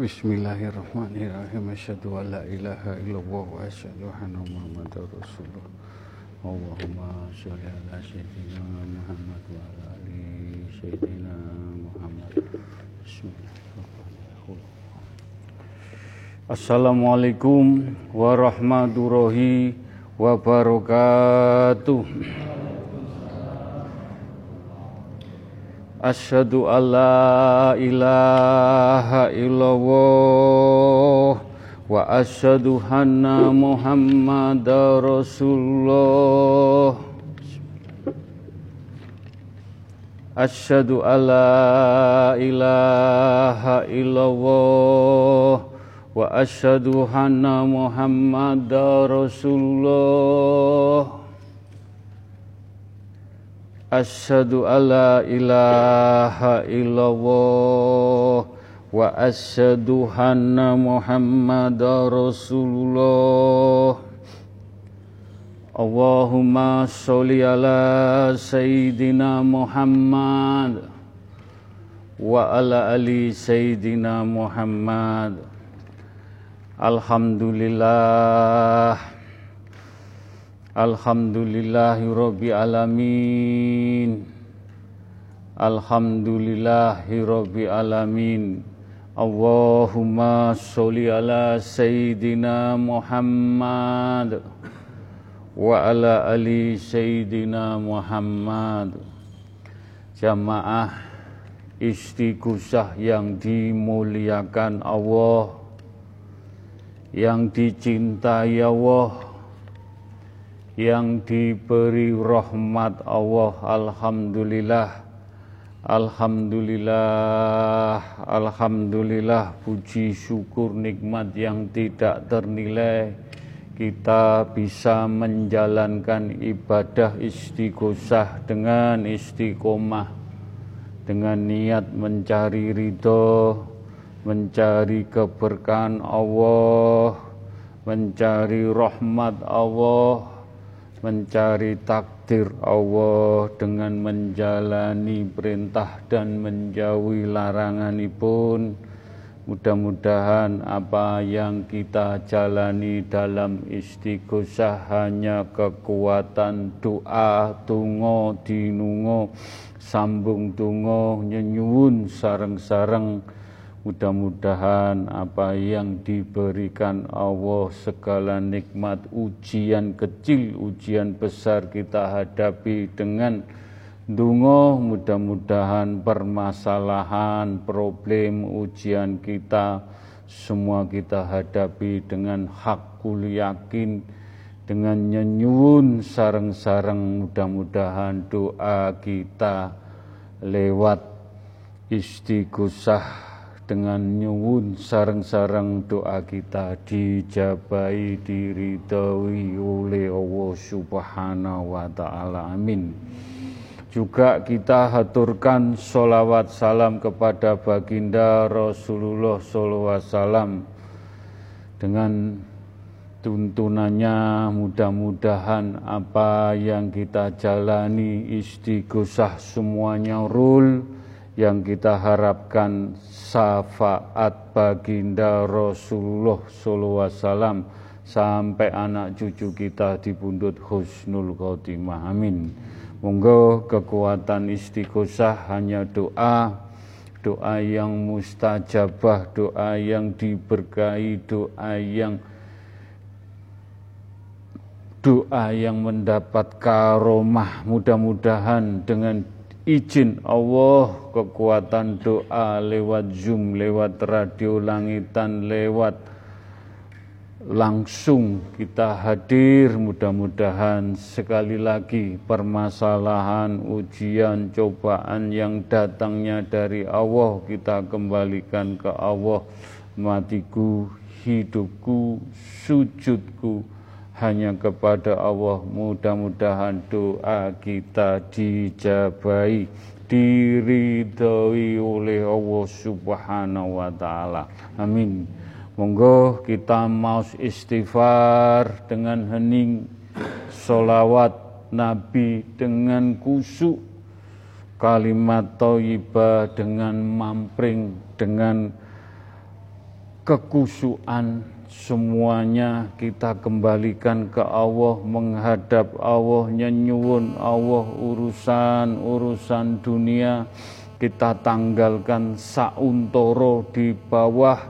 Bismillahirrahmanirrahim. Asyhadu an la ilaha illallah wa asyhadu anna Muhammadar Rasulullah. Allahumma sholli ala sayyidina Muhammad wa ala ali sayyidina Muhammad. Bismillahirrahmanirrahim. Assalamualaikum warahmatullahi wabarakatuh. Asyhadu alla ilaha illallah wa asyhadu anna Muhammadar Rasulullah. Asyhadu alla ilaha illallah wa asyhadu anna Muhammadar Rasulullah. Asyhadu alla ilaha illallah wa asyhadu anna Muhammadar Rasulullah. Allahumma sholli ala sayyidina Muhammad wa ala ali sayyidina Muhammad. Alhamdulillah Alhamdulillahi Alamin. Alhamdulillahi Alamin. Allahumma sholli ala Sayyidina Muhammad Wa ala ali Sayyidina Muhammad. Jamaah istighosah yang dimuliakan Allah Yang dicintai Allah yang diberi rahmat Allah Alhamdulillah. Alhamdulillah Alhamdulillah. Puji syukur nikmat yang tidak ternilai. Kita bisa menjalankan ibadah istighosah dengan istiqomah dengan niat mencari ridho mencari keberkahan Allah mencari rahmat Allah mencari takdir Allah dengan menjalani perintah dan menjauhi larangan pun mudah-mudahan apa yang kita jalani dalam istighosah hanya kekuatan doa tungo dinungo sambung tungo nyenyuun sareng-sareng Mudah-mudahan apa yang diberikan Allah segala nikmat ujian kecil, ujian besar kita hadapi dengan dungo. Mudah-mudahan permasalahan, problem, ujian kita semua kita hadapi dengan hakul yakin dengan nyenyun sareng-sareng. Mudah-mudahan doa kita lewat istighosah dengan nyuwun sarang-sarang doa kita dijabai diridhoi oleh Allah Subhanahu wa taala. Amin. Juga kita haturkan solawat salam kepada baginda Rasulullah SAW dengan tuntunannya mudah-mudahan apa yang kita jalani istighosah semuanya rule yang kita harapkan syafaat baginda Rasulullah SAW sampai anak cucu kita dibundut husnul khotimah. Amin. Monggo kekuatan istighosah hanya doa doa yang mustajabah doa yang diberkahi doa yang doa yang mendapat karomah. Mudah-mudahan dengan izin Allah kekuatan doa lewat Zoom, lewat radio langitan, lewat langsung kita hadir. Mudah-mudahan sekali lagi permasalahan, ujian, cobaan yang datangnya dari Allah kita kembalikan ke Allah. Matiku, hidupku, sujudku, hanya kepada Allah mudah-mudahan doa kita dijabai diridhoi oleh Allah Subhanahu wa taala. Amin. Monggo kita mau istighfar dengan hening solawat Nabi dengan kusuk kalimat thayyibah dengan mampring dengan kekusuan semuanya kita kembalikan ke Allah menghadap Allah nyenyuun Allah urusan-urusan dunia. Kita tanggalkan sauntoro di bawah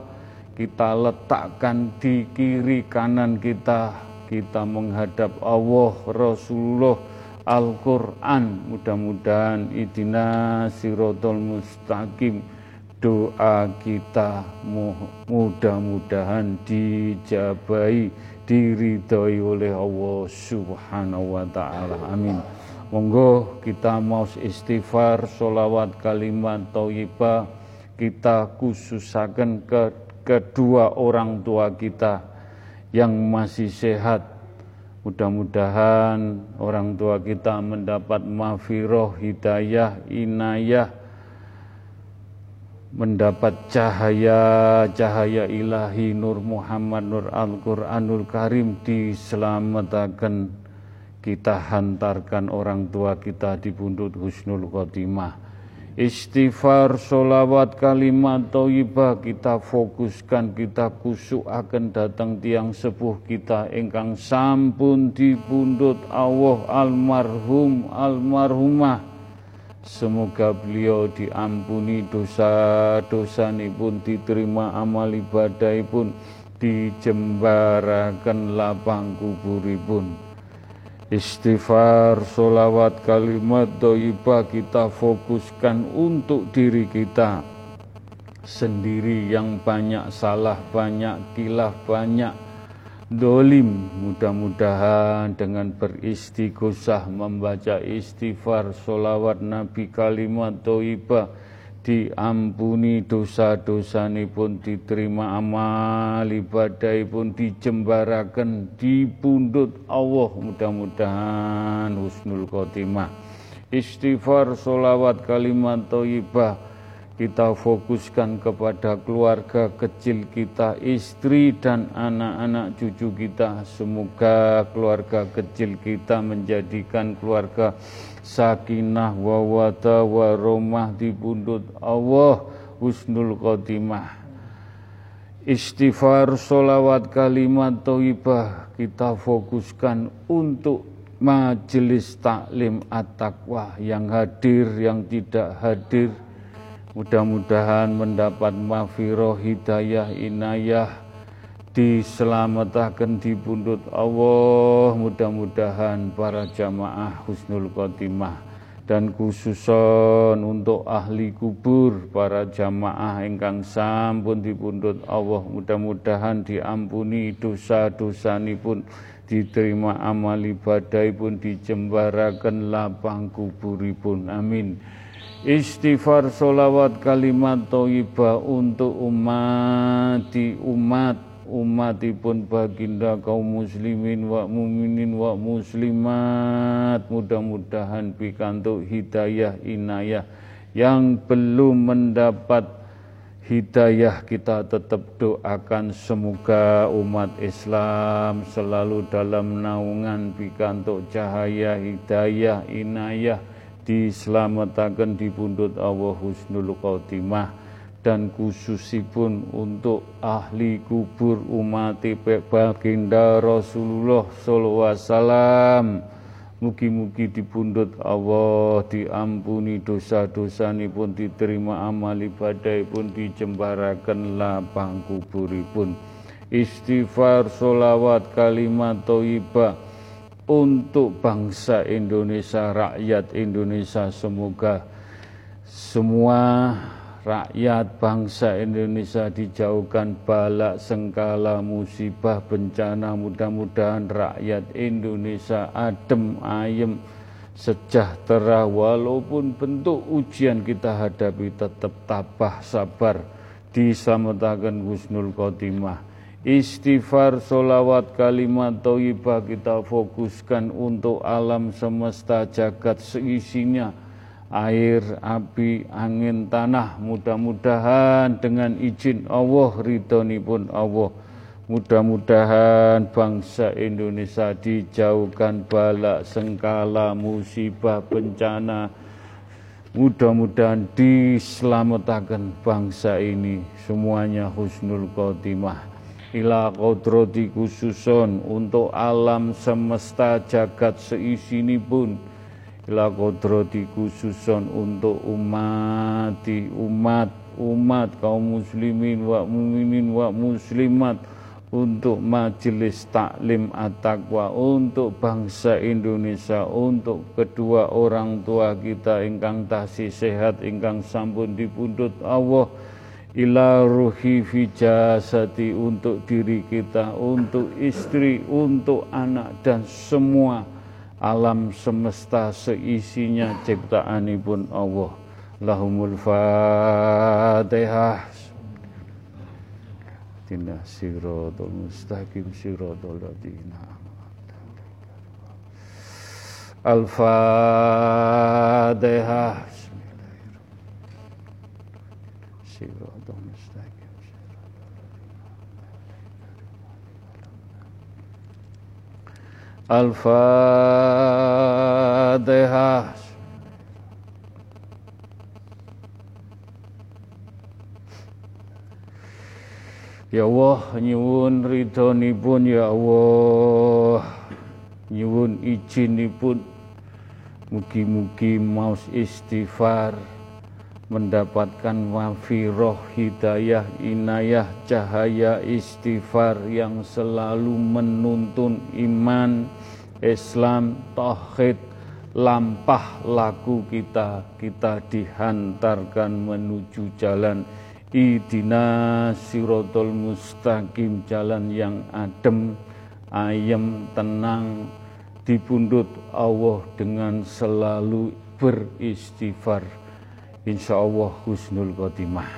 kita letakkan di kiri kanan kita. Kita menghadap Allah Rasulullah Al-Quran. Mudah-mudahan idina sirotol mustaqim doa kita mudah-mudahan dijabai diridhoi oleh Allah Subhanahu wa taala. Amin. Monggo kita mau istighfar, solawat kalimat thayyibah kita khususaken ke kedua orang tua kita yang masih sehat. Mudah-mudahan orang tua kita mendapat mafiroh, hidayah, inayah, mendapat cahaya-cahaya ilahi Nur Muhammad Nur Al-Quranul Karim diselamatkan. Kita hantarkan orang tua kita di bundut Husnul Khotimah. Istighfar solawat kalimat toibah kita fokuskan kita kusuk akan datang tiang sepuh kita. Engkang sampun di bundut Allah almarhum almarhumah Semoga beliau diampuni dosa-dosa pun diterima amal ibadah pun dijembarakan lapang kuburipun. Istighfar, solawat, kalimat, doibah kita fokuskan untuk diri kita sendiri yang banyak salah, banyak kilaf, banyak dolim mudah-mudahan dengan beristighosah membaca istighfar solawat nabi kalimat toibah diampuni dosa-dosa pun diterima amal ibadah pun dijembarakan dipundut Allah. Mudah-mudahan husnul khotimah. Istighfar solawat kalimat toibah kita fokuskan kepada keluarga kecil kita, istri dan anak-anak cucu kita. Semoga keluarga kecil kita menjadikan keluarga sakinah wawata waromah di pundut Allah husnul khotimah. Istighfar, solawat, kalimat, toibah kita fokuskan untuk majelis taklim at-taqwa yang hadir, yang tidak hadir, Mudah-mudahan mendapat mafiroh hidayah inayah diselamatkan di pundut Allah. Mudah-mudahan para jamaah husnul khotimah dan khususon untuk ahli kubur para jamaah ingkang sampun dipundhut Allah mudah-mudahan diampuni dosa-dosa pun diterima amal ibadah pun dijembarakan lapang kuburipun. Amin Istighfar solawat kalimat toibah untuk umat di umat umatipun baginda kaum muslimin wa muminin wa muslimat. Mudah-mudahan pikantuk hidayah inayah yang belum mendapat hidayah kita tetap doakan semoga umat Islam selalu dalam naungan pikantuk cahaya hidayah inayah diselamatkan di pundut Allah Husnul Khotimah dan khususipun untuk ahli kubur umat baginda Rasulullah sallallahu alaihi wasallam. Mugi-mugi dipundhut Allah diampuni dosa-dosa pun diterima amal ibadah pun dijembarakan lapang kuburipun. Istighfar solawat kalimat thayyibah untuk bangsa Indonesia, rakyat Indonesia. Semoga semua rakyat bangsa Indonesia dijauhkan balak sengkala musibah bencana mudah-mudahan rakyat Indonesia adem ayem sejahtera walaupun bentuk ujian kita hadapi tetap tabah sabar diselamatkan Husnul Khotimah Istighfar, solawat, kalimat toibah kita fokuskan untuk alam semesta jagat seisinya. Air, api, angin, tanah. Mudah-mudahan dengan izin Allah, ridhoni pun Allah. Mudah-mudahan bangsa Indonesia dijauhkan balak, sengkala, musibah, bencana, Mudah-mudahan diselamatkan bangsa ini semuanya husnul khotimah ila kodrati khususon untuk alam semesta jagat seisini pun ila kodrati khususon untuk umat umat umat kaum muslimin wa muminin wa muslimat untuk majelis taklim at-taqwa untuk bangsa Indonesia untuk kedua orang tua kita ingkang tasih sehat ingkang sampun dipundhut Allah ila ruhi fijasati untuk diri kita untuk istri untuk anak dan semua alam semesta seisinya ciptaanipun Allah. Lahumul fatihah. Tina siratul mustaqim siratul ladina Al-Fatihah Siratul mustaqim Al-Fatihah Ya Allah nyuwun ridhonipun ya Allah. Nyuwun izinipun mugi-mugi maus istighfar mendapatkan wafiroh hidayah inayah cahaya istighfar yang selalu menuntun iman Islam tauhid lampah laku kita kita dihantarkan menuju jalan Idina sirotol mustaqim jalan yang adem, ayem, tenang, dipundut Allah dengan selalu beristighfar. Insya Allah husnul khotimah.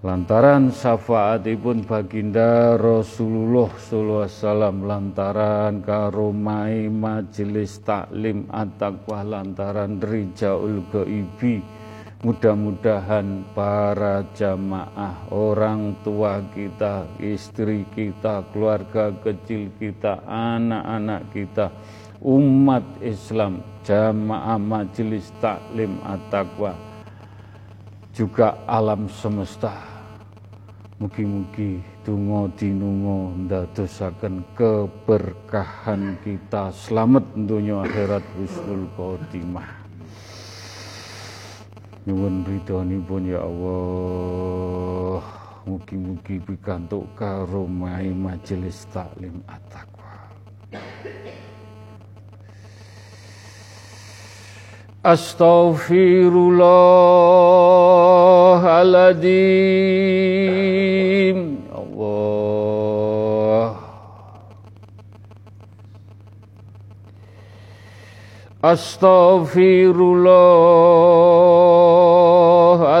Lantaran syafaatipun baginda Rasulullah sallallahu alaihi wasallam lantaran karomai majelis taklim at-taqwa lantaran rijaul ghaibi Mudah-mudahan para jamaah, orang tua kita, istri kita, keluarga kecil kita, anak-anak kita, umat Islam, jamaah majelis taklim at-taqwa, juga alam semesta. Mugi-mugi tungo dinungo ndadosaken keberkahan kita. Selamat dunia akhirat husnul khotimah. Nyuwun ridhonipun ya Allah. Mugi-mugi pikantuk karomai majelis taklim at-taqwa Astaghfirullahaladzim Allah Astaghfirullah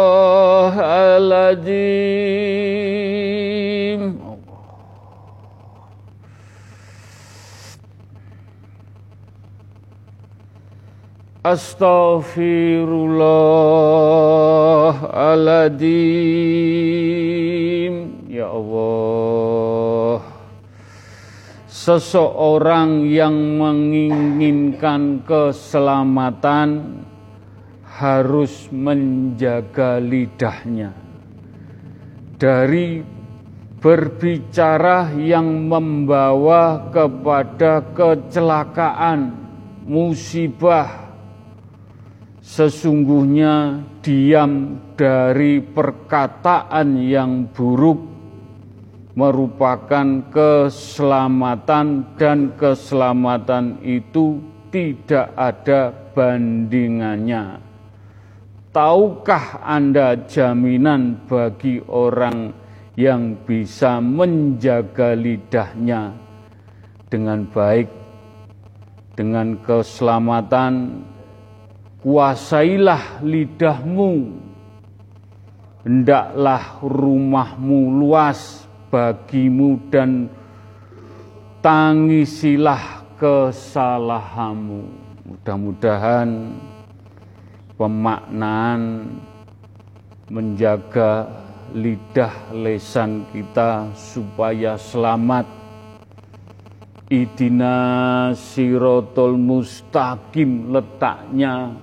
Astaghfirullahaladzim Astaghfirullahaladzim Ya Allah. Seseorang yang menginginkan keselamatan harus menjaga lidahnya dari berbicara yang membawa kepada kecelakaan, musibah. Sesungguhnya diam dari perkataan yang buruk merupakan keselamatan dan keselamatan itu tidak ada bandingannya. Tahukah Anda jaminan bagi orang yang bisa menjaga lidahnya dengan baik, dengan keselamatan. Kuasailah lidahmu, hendaklah rumahmu luas bagimu dan tangisilah kesalahanmu. Mudah-mudahan pemaknaan menjaga lidah lesan kita supaya selamat. Idina sirotol mustaqim letaknya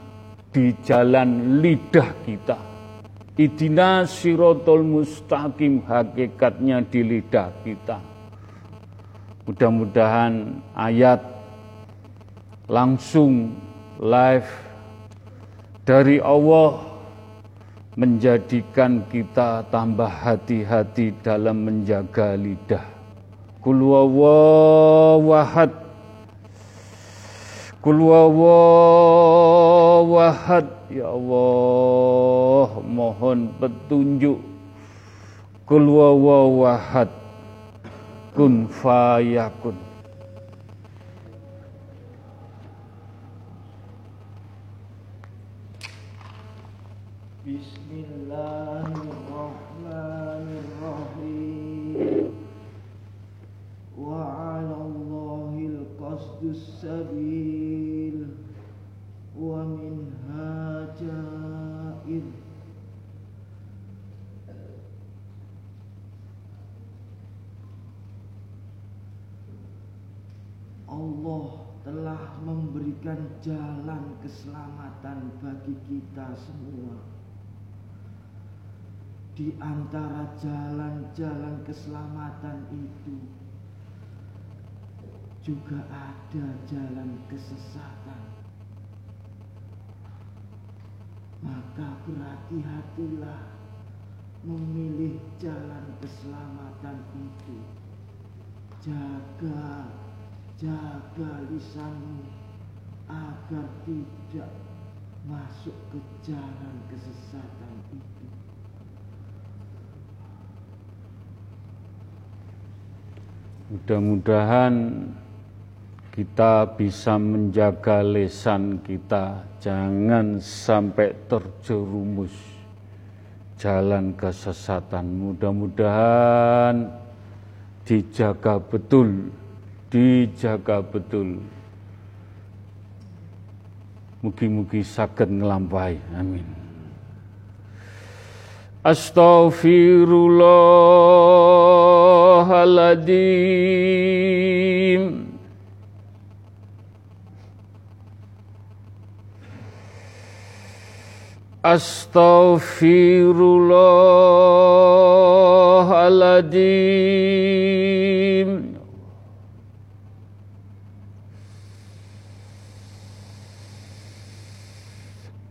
di jalan lidah kita. Idina sirotol mustaqim hakikatnya di lidah kita. Mudah-mudahan ayat langsung live dari Allah menjadikan kita tambah hati-hati dalam menjaga lidah. Kul wahad Ya Allah mohon petunjuk. Kul Kun fayakun Allah telah memberikan jalan keselamatan bagi kita semua. Di antara jalan-jalan keselamatan itu juga ada jalan kesesatan. Maka berhati-hatilah memilih jalan keselamatan itu. Jaga, jaga lisanmu agar tidak masuk ke jalan kesesatan itu. Mudah-mudahan kita bisa menjaga lesan kita, jangan sampai terjerumus jalan kesesatan. Mudah-mudahan dijaga betul, dijaga betul. Mugi-mugi sakit ngelampai. Amin. Astaghfirullahaladzim. Astaghfirullahaladzim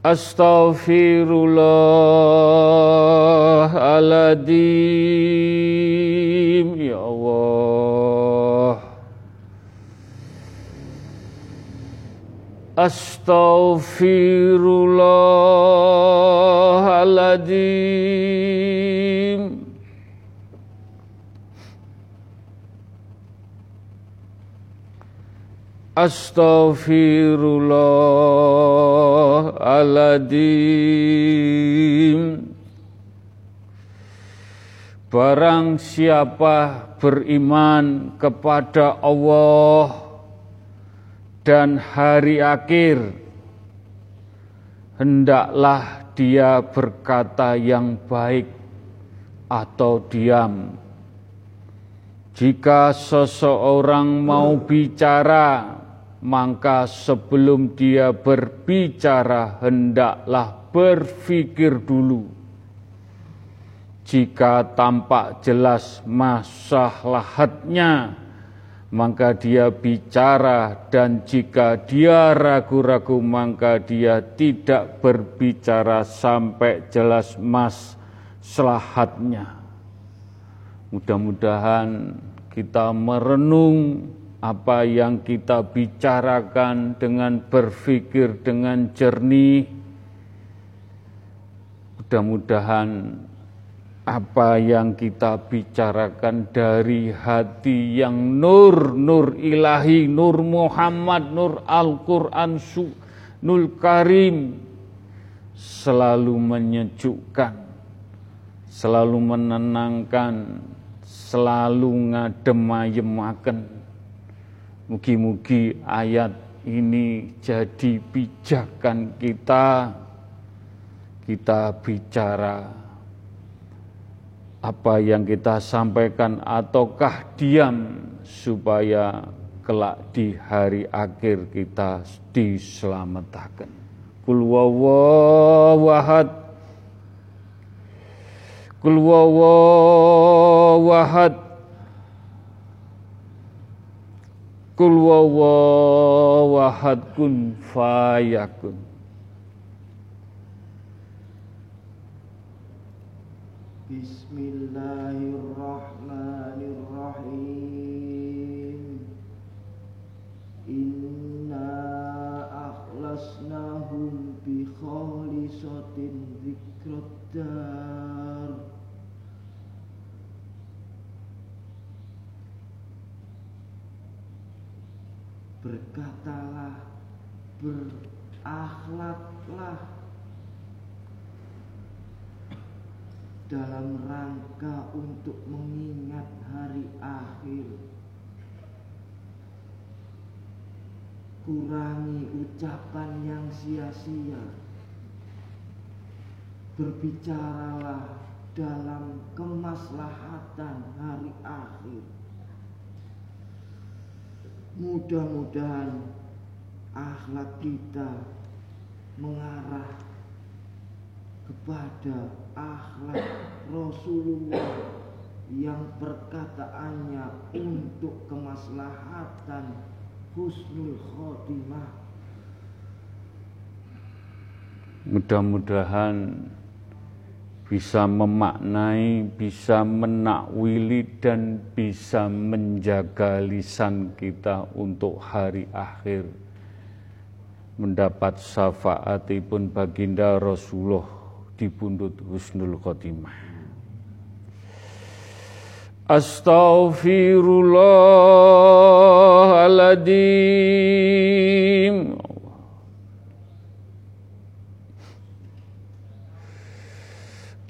Astaghfirullahaladzim Ya Allah Astaghfirullahaladzim Astaghfirullahaladzim Barang siapa beriman kepada Allah dan hari akhir, hendaklah dia berkata yang baik atau diam. Jika seseorang mau bicara, maka sebelum dia berbicara, hendaklah berpikir dulu. Jika tampak jelas masalahnya, maka dia bicara dan jika dia ragu-ragu maka dia tidak berbicara sampai jelas mas selahatnya. Mudah-mudahan kita merenung apa yang kita bicarakan dengan berpikir dengan jernih. Mudah-mudahan apa yang kita bicarakan dari hati yang nur, nur ilahi, nur Muhammad, nur Al-Quran, nur Karim, selalu menyejukkan, selalu menenangkan, selalu ngadem Mugi-mugi ayat ini jadi pijakan kita, kita bicara apa yang kita sampaikan ataukah diam supaya kelak di hari akhir kita diselamatkan. Kul wawahad Kul wawahad kun fayakun Berkatalah, berakhlaklah dalam rangka untuk mengingat hari akhir. Kurangi ucapan yang sia-sia. Berbicaralah dalam kemaslahatan hari akhir. Mudah-mudahan akhlak kita mengarah kepada akhlak Rasulullah yang perkataannya untuk kemaslahatan husnul khotimah. Mudah-mudahan bisa memaknai, bisa menakwili dan bisa menjaga lisan kita untuk hari akhir mendapat syafaatipun baginda Rasulullah dipundhut husnul khotimah. Astaghfirullahaladzim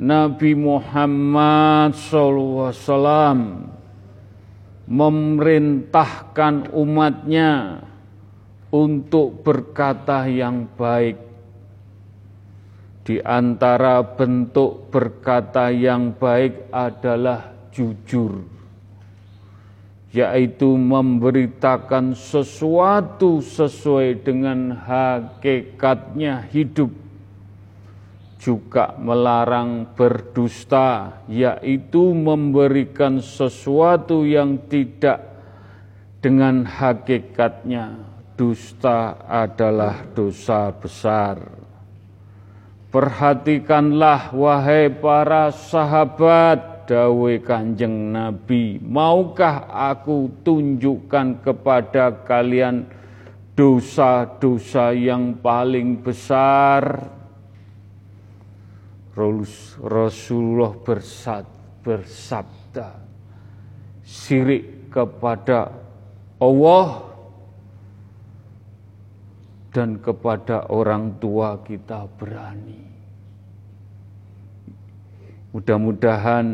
Nabi Muhammad SAW memerintahkan umatnya untuk berkata yang baik. Di antara bentuk berkata yang baik adalah jujur, yaitu memberitakan sesuatu sesuai dengan hakikatnya hidup. Juga melarang berdusta, yaitu memberikan sesuatu yang tidak dengan hakikatnya dusta adalah dosa besar. Perhatikanlah wahai para sahabat dawe kanjeng Nabi, maukah aku tunjukkan kepada kalian dosa-dosa yang paling besar? Rasulullah bersabda, sirik kepada Allah dan kepada orang tua kita berani. Mudah-mudahan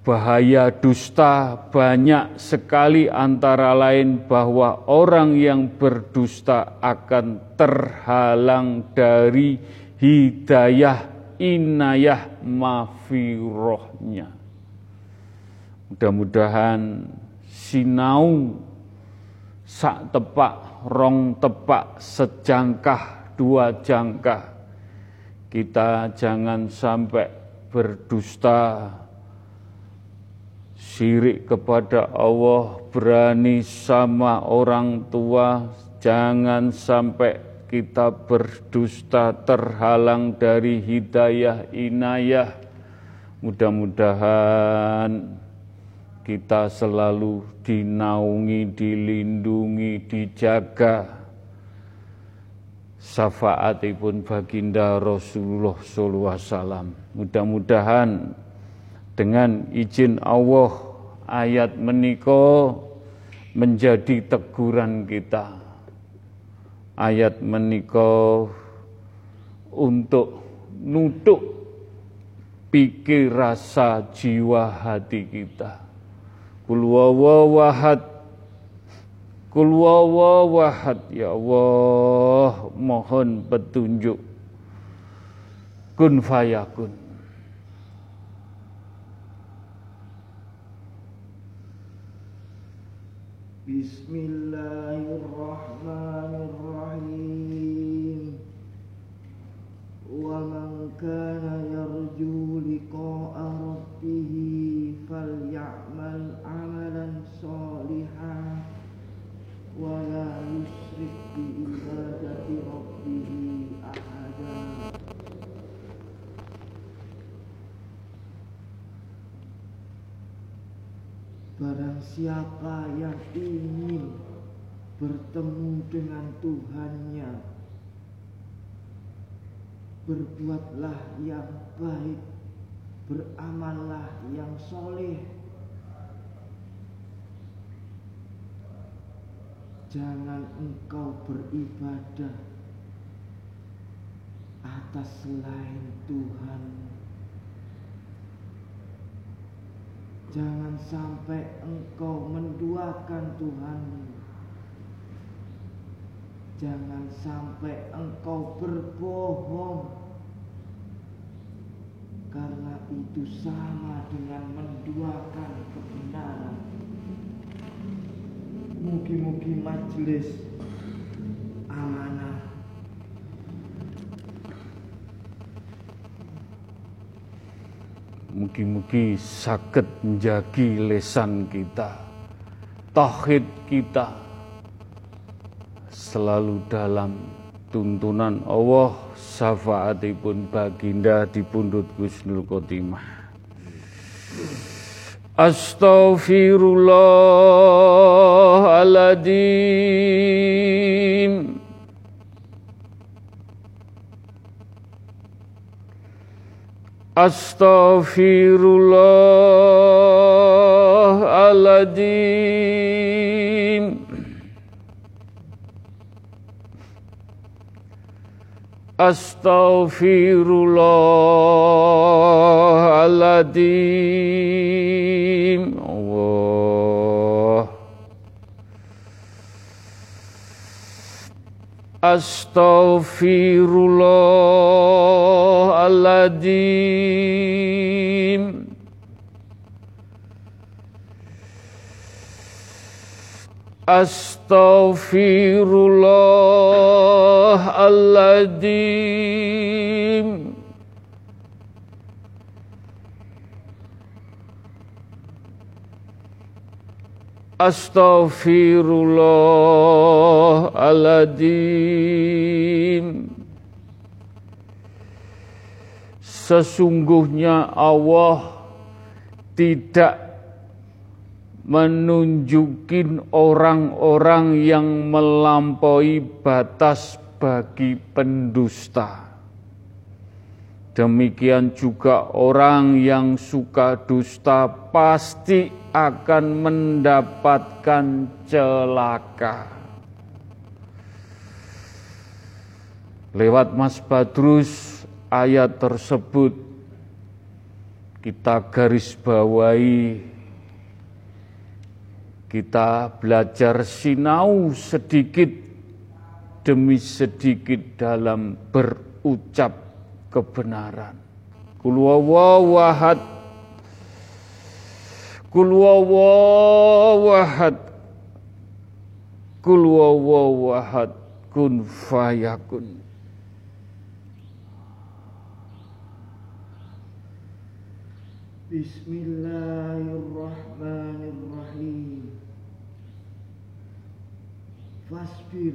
Bahaya dusta banyak sekali antara lain bahwa orang yang berdusta akan terhalang dari hidayah inayah mafirohnya. Mudah-mudahan sinau sak tepak rong tepak sejangkah dua jangkah kita jangan sampai berdusta syirik kepada Allah, berani sama orang tua, jangan sampai kita berdusta terhalang dari hidayah inayah. Mudah-mudahan kita selalu dinaungi, dilindungi, dijaga syafaatipun baginda Rasulullah sallallahu alaihi wasallam. Mudah-mudahan dengan izin Allah ayat meniko menjadi teguran kita. Ayat meniko untuk nutuk pikir rasa jiwa hati kita. Kul wawahad Kul wawahad ya Allah mohon petunjuk. Kun fayakun. Bismillahirrahmanirrahim Liqa'a rabbih falyamal amalan salihan wa la yusyrik bi ibadati rabbih ahada. Barang siapa yang ingin bertemu dengan Tuhannya Berbuatlah yang baik Beramallah yang soleh Jangan engkau beribadah atas selain Tuhan Jangan sampai engkau menduakan Tuhan. Jangan sampai engkau berbohong. Karena itu sama dengan menduakan kebenaran. Mugi-mugi majelis amanah Mugi-mugi sakit menjagi lesan kita, tauhid kita selalu dalam tuntunan Allah syafaatipun baginda di pundut Gusnul Khotimah. Astaghfirullahaladzim Astaghfirullahaladzim Astaghfirullahaladzim Allah Astaghfirullahaladzim Astaghfirullahaladzim Astaghfirullahaladzim Sesungguhnya Allah tidak menunjukin orang-orang yang melampaui batas bagi pendusta. Demikian juga orang yang suka dusta pasti akan mendapatkan celaka. Lewat Mas Badrus ayat tersebut kita garis bawahi kita belajar sinau sedikit demi sedikit dalam berucap kebenaran. Kulwawawahad Kulwawawahad Kulwawawahad Kun fayakun. Bismillahirrahmanirrahim Fasbir.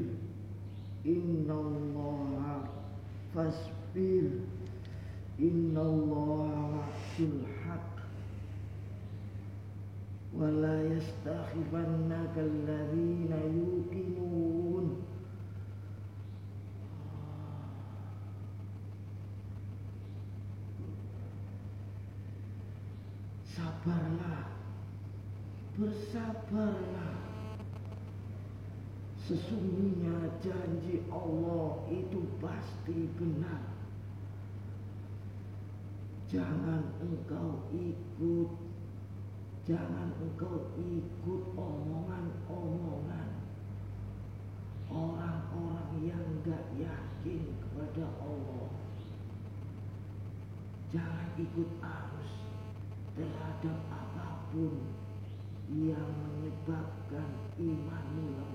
Innallaha Fasbir. Innallaha wa'adul haq Wala yastakhifannaka alladhina yuqinun. Sabarlah. Bersabarlah Sesungguhnya janji Allah itu pasti benar Jangan engkau ikut Jangan engkau ikut omongan-omongan Orang-orang yang gak yakin kepada Allah Jangan ikut arus terhadap apa pun yang menyebabkan imanmu lemah.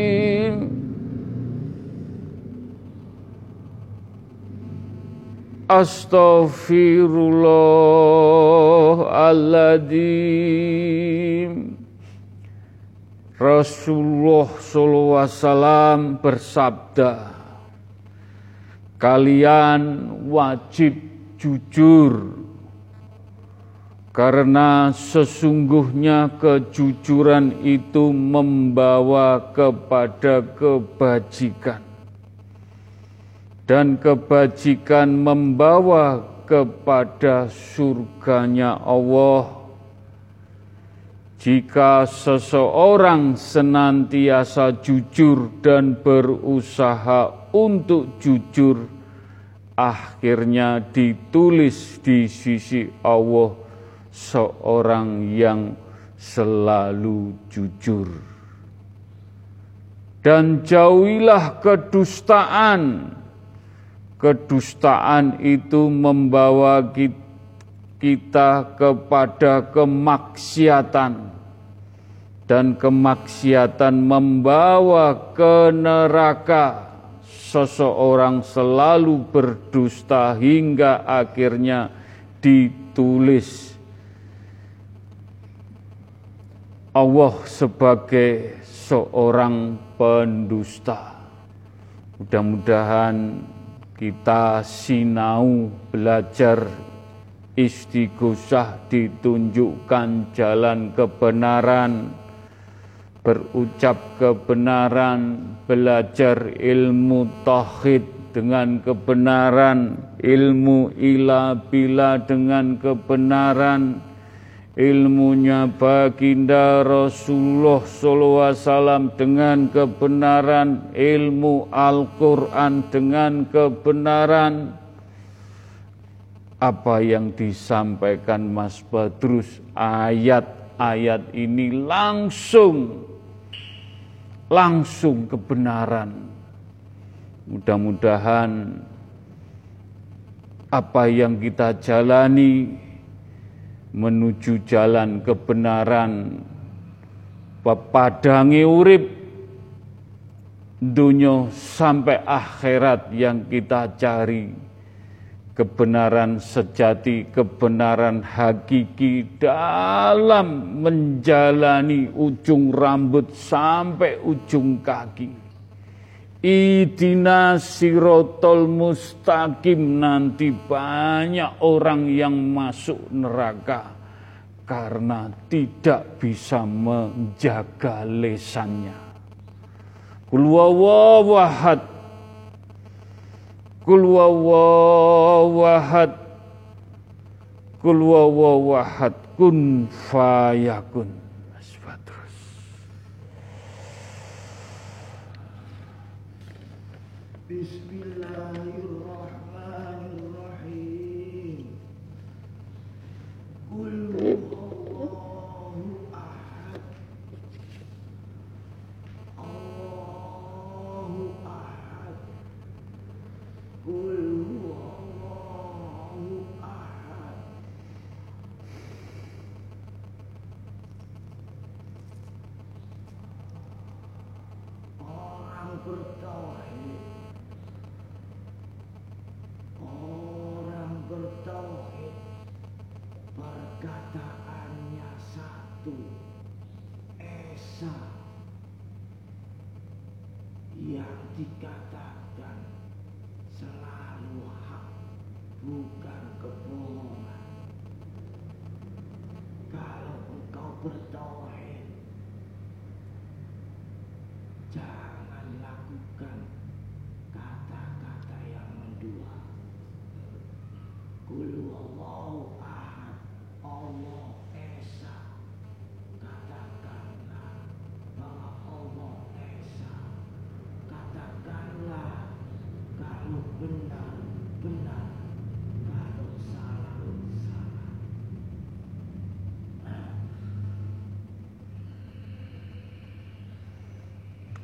Astaghfirullahaladzim Rasulullah SAW bersabda Kalian wajib jujur karena sesungguhnya kejujuran itu membawa kepada kebajikan dan kebajikan membawa kepada surganya Allah. Jika seseorang senantiasa jujur dan berusaha untuk jujur, akhirnya ditulis di sisi Allah seorang yang selalu jujur. Dan jauhilah kedustaan kedustaan itu membawa kita kepada kemaksiatan. Dan kemaksiatan membawa ke neraka. Seseorang selalu berdusta hingga akhirnya ditulis. Allah sebagai seorang pendusta. Mudah-mudahan kita sinau belajar. Istighosah ditunjukkan jalan kebenaran, berucap kebenaran, belajar ilmu tauhid dengan kebenaran, ilmu ila bila dengan kebenaran, ilmunya baginda Rasulullah SAW dengan kebenaran ilmu Al-Quran dengan kebenaran. Apa yang disampaikan Mas Badrus ayat-ayat ini langsung langsung kebenaran. Mudah-mudahan apa yang kita jalani menuju jalan kebenaran pepadangi urip dunia sampai akhirat yang kita cari kebenaran sejati, kebenaran hakiki dalam menjalani ujung rambut sampai ujung kaki. Idina sirotol mustaqim nanti banyak orang yang masuk neraka karena tidak bisa menjaga lesannya. Kulwawawahad. Kulwawawahad. Kulwawawahad. Kun fayakun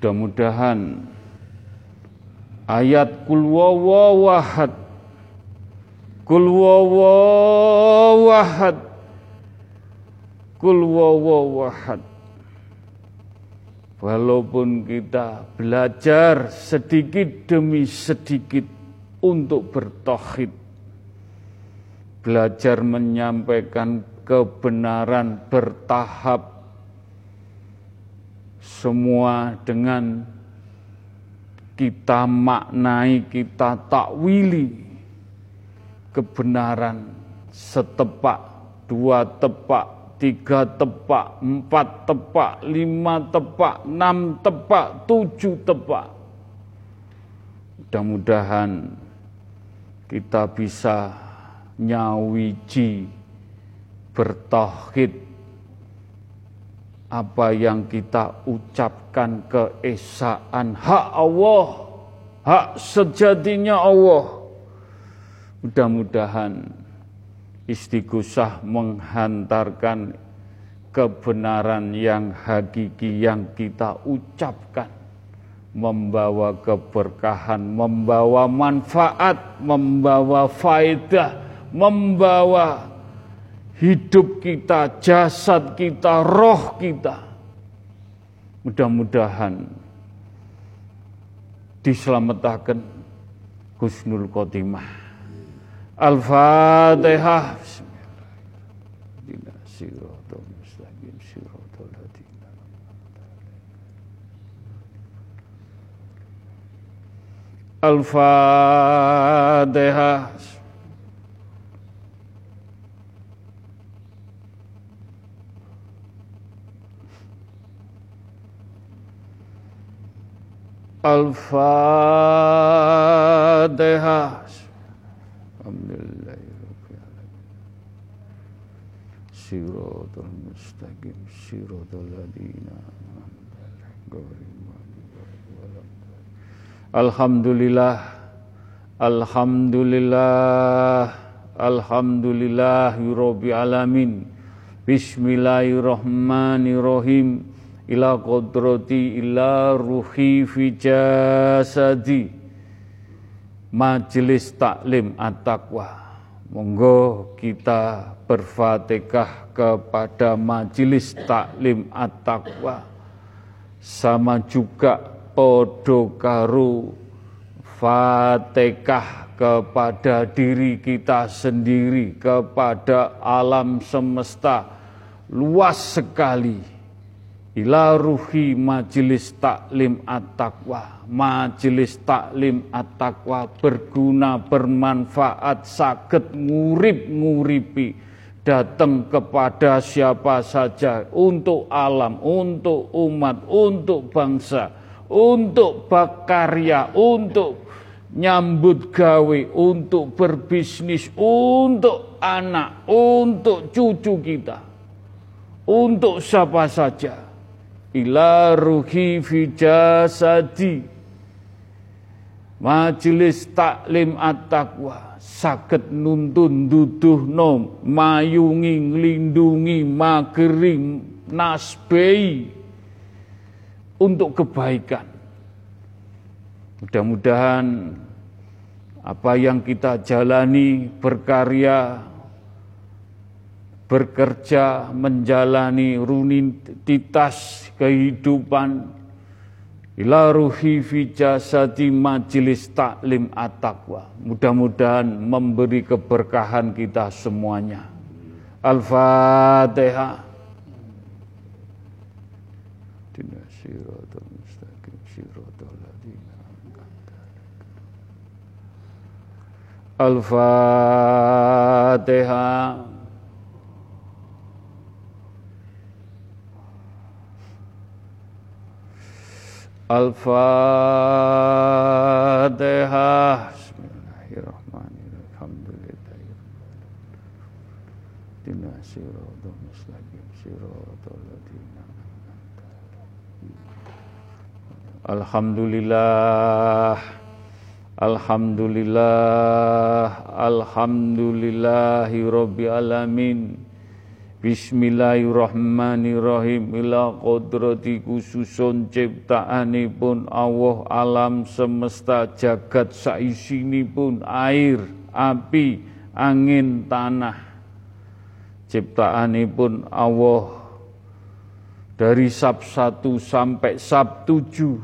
Mudah-mudahan ayat kul wawahad kul wawahad kul wawahad walaupun kita belajar sedikit demi sedikit untuk bertauhid belajar menyampaikan kebenaran bertahap semua dengan kita maknai, kita takwili kebenaran setepak, dua tepak, tiga tepak, empat tepak, lima tepak, enam tepak, tujuh tepak. Mudah-mudahan kita bisa nyawiji bertauhid apa yang kita ucapkan keesaan? Hak Allah, hak sejatinya Allah. Mudah-mudahan istighosah menghantarkan kebenaran yang hakiki yang kita ucapkan. Membawa keberkahan, membawa manfaat, membawa faedah, membawa hidup kita, jasad kita, roh kita. Mudah-mudahan diselamatkan Husnul Khotimah. Al-Fatihah. Al-Fatihah. Al-Fatihah. Alhamdulillah. Sirot siratal mustaqim siratal ladzina an'amta 'alaihim ghairil maghdubi 'alaihim waladdallin Alhamdulillah Alhamdulillah Alhamdulillahirabbil alamin Bismillahirrahmanirrahim ila qudrati ila ruhi fi jasadi. Majelis Taklim At-Taqwa. Monggo kita berfatihah kepada Majelis Taklim At-Taqwa. Sama juga podo karu Fatihah kepada diri kita sendiri, kepada alam semesta. Luas sekali. Ila ruhi majelis taklim at-taqwa. Majelis taklim at-taqwa berguna, bermanfaat, sakit ngurip-nguripi. Datang kepada siapa saja, untuk alam, untuk umat, untuk bangsa, untuk berkarya, untuk nyambut gawe, untuk berbisnis, untuk anak, untuk cucu kita, untuk siapa saja. Ila ruhi fi jasadi. Majelis taklim at-taqwa saged nuntun duduhno mayungi nglindungi mageri nasbei untuk kebaikan Mudah-mudahan apa yang kita jalani, berkarya, bekerja, menjalani rutinitas kehidupan, ila ruhi fi jasadi majelis taklim at-taqwa. Mudah-mudahan memberi keberkahan kita semuanya. Al-Fatihah. Al-Fatihah. Al-Fatihah. Bismillahirrahmanirrahim. Alhamdulillah. Dina Alhamdulillah. Alhamdulillah Alhamdulillahi Rabbi Alamin Bismillahirrahmanirrahim. Ila kodrati khususun ciptaanipun Allah alam semesta jagat pun air, api, angin, tanah. Ciptaanipun Allah dari sab satu sampai sab tujuh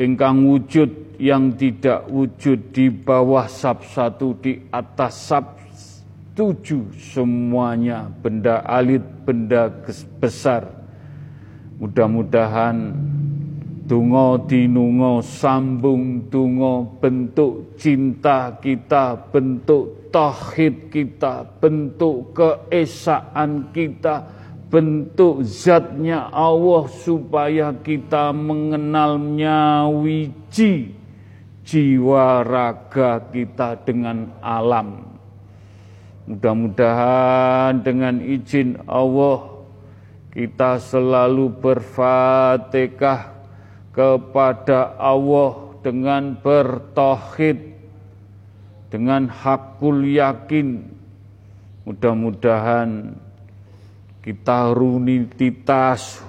ingkang wujud yang tidak wujud di bawah sab satu di atas sab tujuh semuanya benda alit benda besar. Mudah-mudahan Tungo dinungo sambung tungo bentuk cinta kita, bentuk tauhid kita, bentuk keesaan kita, bentuk zatnya Allah supaya kita mengenalnya wiji jiwa raga kita dengan alam. Mudah-mudahan dengan izin Allah kita selalu berfatihah kepada Allah dengan bertauhid dengan hakul yakin mudah-mudahan kita runitas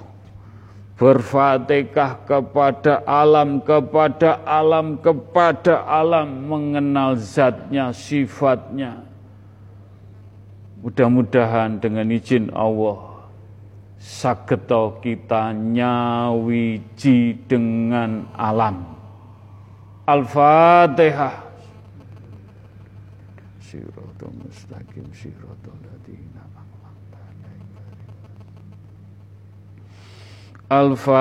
berfatihah kepada alam, kepada alam, kepada alam, mengenal zatnya, sifatnya. Mudah-mudahan dengan izin Allah, sageto kita nyawiji dengan alam. Al-Fatihah. Siratul mustaqim, siratul Al-Fatihah.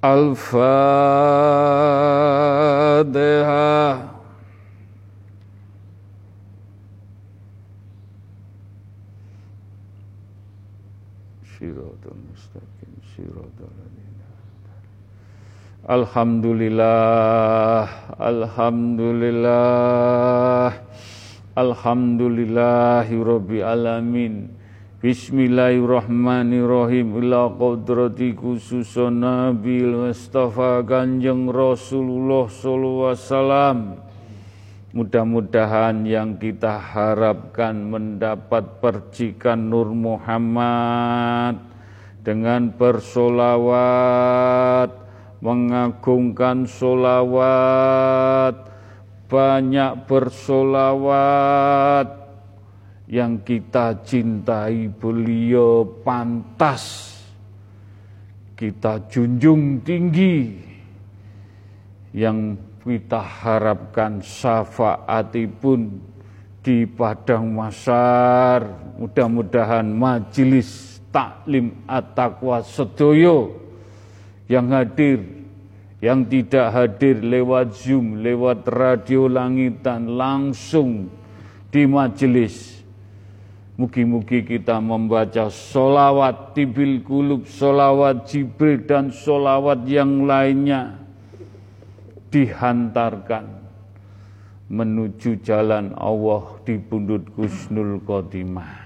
Al-Fatihah. Alhamdulillah Alhamdulillah. Alhamdulillahi alamin Bismillahirrahmanirrahim ila qadrati khususun Nabi Mustafa Kanjeng Rasulullah sallallahu wasallam. Mudah-mudahan yang kita harapkan mendapat percikan Nur Muhammad dengan bersolawat, mengagungkan solawat, banyak bersolawat, yang kita cintai beliau pantas. Kita junjung tinggi yang kita harapkan syafaatipun di padang masar. Mudah-mudahan majelis taklim at-taqwa sedoyo yang hadir yang tidak hadir lewat zoom lewat radio langitan langsung di majelis Mugi-mugi kita membaca solawat tibil kulub, solawat jibril dan solawat yang lainnya dihantarkan menuju jalan Allah di pundut Gusnul Khotimah.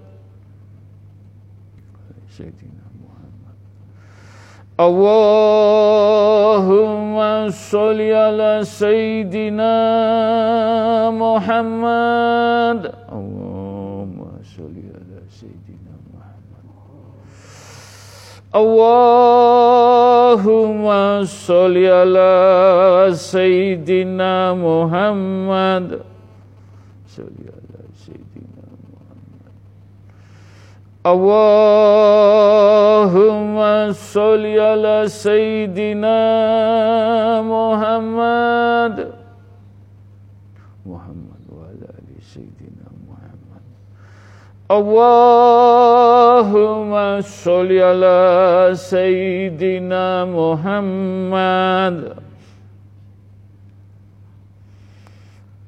Allahumma sholli ala Sayyidina Muhammad Allahumma sholli ala Sayyidina Muhammad Allahumma sholli ala Sayyidina Muhammad Sholli ala Sayyidina Muhammad Allahumma sholli ala Sayyidina Muhammad Muhammad wa ala ali Sayyidina Muhammad Allahumma sholli ala Sayyidina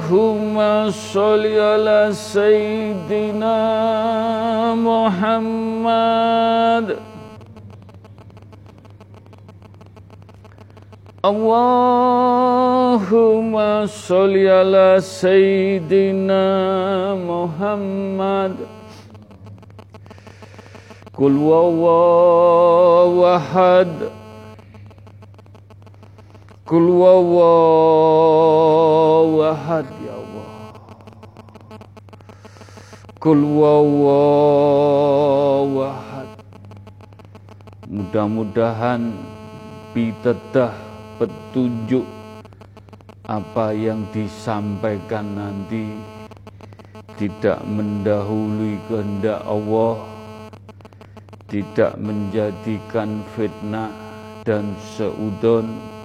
Allahumma sholli ala sayyidina Muhammad Allahumma sholli ala sayyidina Muhammad Kul wawaw ahad Kul ahad ya Allah. Kul ahad Mudah-mudahan pitedah petunjuk apa yang disampaikan nanti tidak mendahului kehendak Allah tidak menjadikan fitnah dan seudon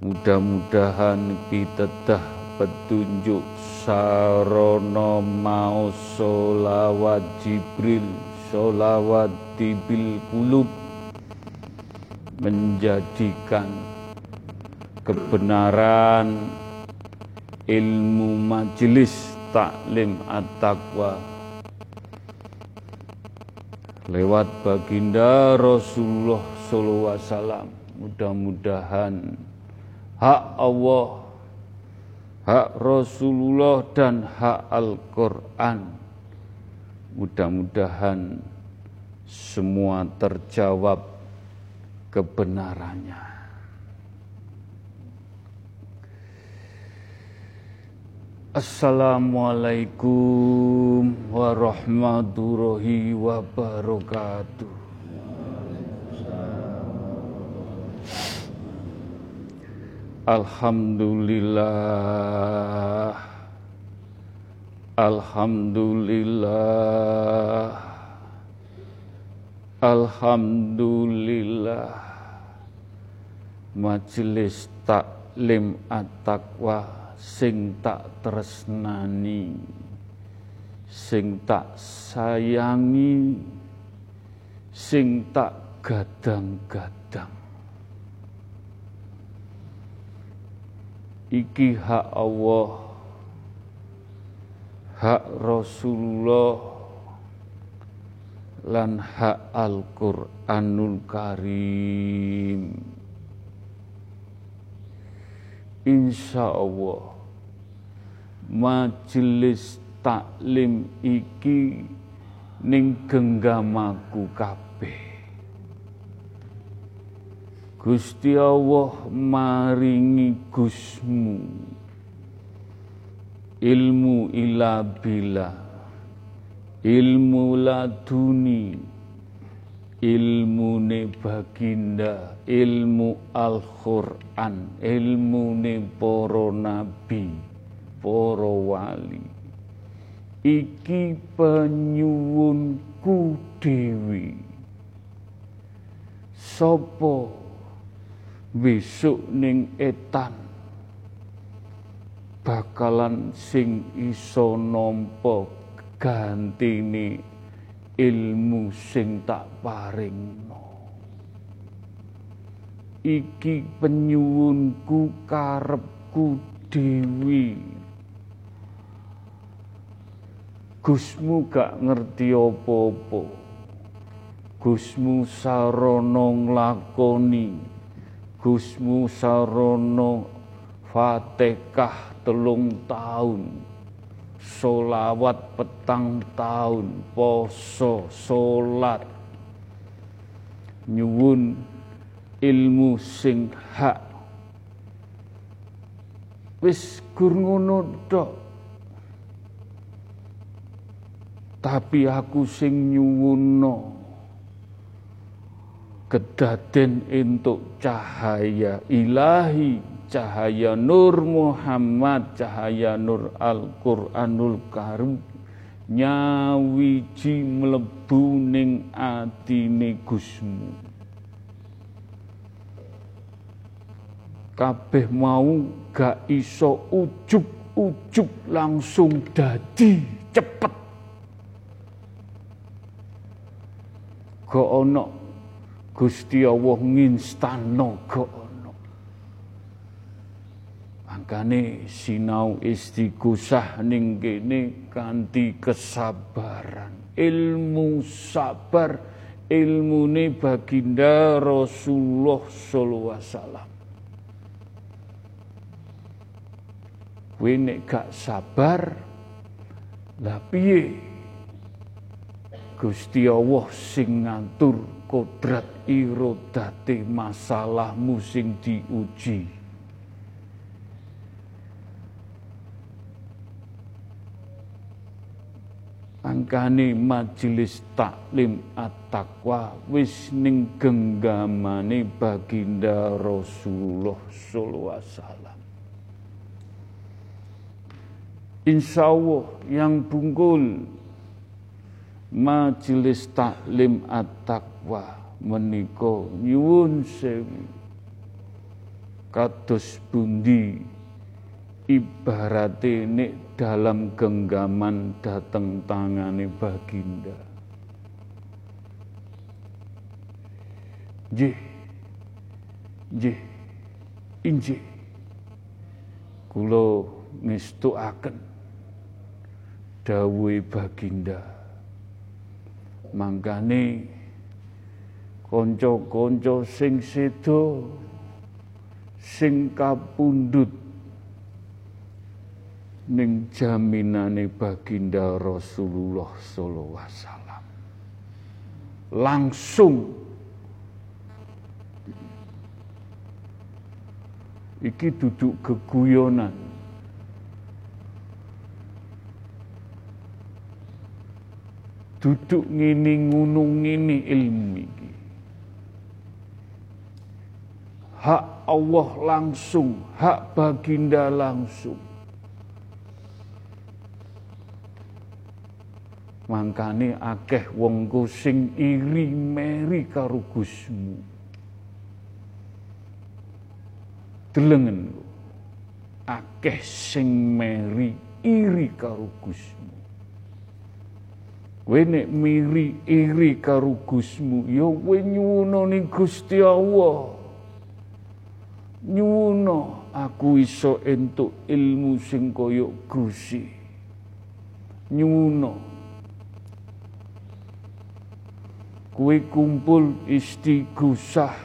Mudah-mudahan pitedah petunjuk sarono mau solawat Jibril solawat tibil kulub menjadikan kebenaran ilmu majelis taklim at-taqwa. Lewat baginda Rasulullah wasallam. Mudah-mudahan hak Allah, hak Rasulullah dan hak Al-Quran. Mudah-mudahan semua terjawab kebenarannya. Assalamualaikum warahmatullahi wabarakatuh. Alhamdulillah. Alhamdulillah. Alhamdulillah. Majelis taklim at-taqwa sing tak tresnani sing tak sayangi sing tak gadang-gadang iki hak Allah. Hak Rasulullah. Lan hak Al-Qur'anul Karim. Insya Allah majelis taklim iki ning genggamaku kabeh Gusti Allah maringi gusmu. Ilmu ila bila. Ilmu laduni. Ilmu ne baginda. Ilmu Al-Quran. Ilmu ne poro nabi poro wali. Iki penyuwunku dewi. Sopo besok ning etan. Bakalan sing iso nampa gantine ilmu sing tak paringno. Iki penyuwunku karepku dewi Gusmu gak ngerti apa-apa. Gusmu sarana nglakoni Gusmu Sarono Fatihah telung tahun. Solawat petang tahun poso solat. Nyuwun ilmu sing hak. Wis gur ngono tok. Tapi aku sing nyuwunno kedaden untuk cahaya ilahi, cahaya Nur Muhammad, cahaya Nur Al-Qur'anul Karim nyawiji mlebu ning atine Gusmu. Kabeh mau gak iso ujub-ujub langsung dadi cepet. Kok ono Gusti Allah nginstan naga ana Makane sinau istighosah ning kene kanthi kesabaran, ilmu sabar, ilmune baginda Rasulullah sallallahu alaihi wasallam. Kowe nek gak sabar, lah piye? Gusti Allah sing ngatur kodrat irodate masalahmu sing diuji. angkane majelis taklim at-taqwa wis ning genggamane baginda Rasulullah sallallahu alaihi wasallam. Insyaallah yang bungkul majelis taklim at-taqwa menika nyuwun sewu kados bundi ibarate nek dalam genggaman dateng tangane baginda. Nggih. Nggih. Injih. Kula ngestukaken dawuhe baginda. Mangkane kanca-kanca sing sedo sing kapundhut ning jaminane baginda Rasulullah sallallahu alaihi wasallam. Langsung iki duduk keguyonan. Duduk ngini ngunung ngini ilmu iki. Hak Allah langsung, hak baginda langsung. Mangkane akeh wong sing iri meri karo Gusmu. Delengen akeh sing meri iri karo. Kowe nek miri iri karo Gusmu, ya kowe nyuwuna ning Gusti Allah. Nyuwuna aku iso entuk ilmu sing kaya Gusti. Nyuwuna kue kumpul istighosah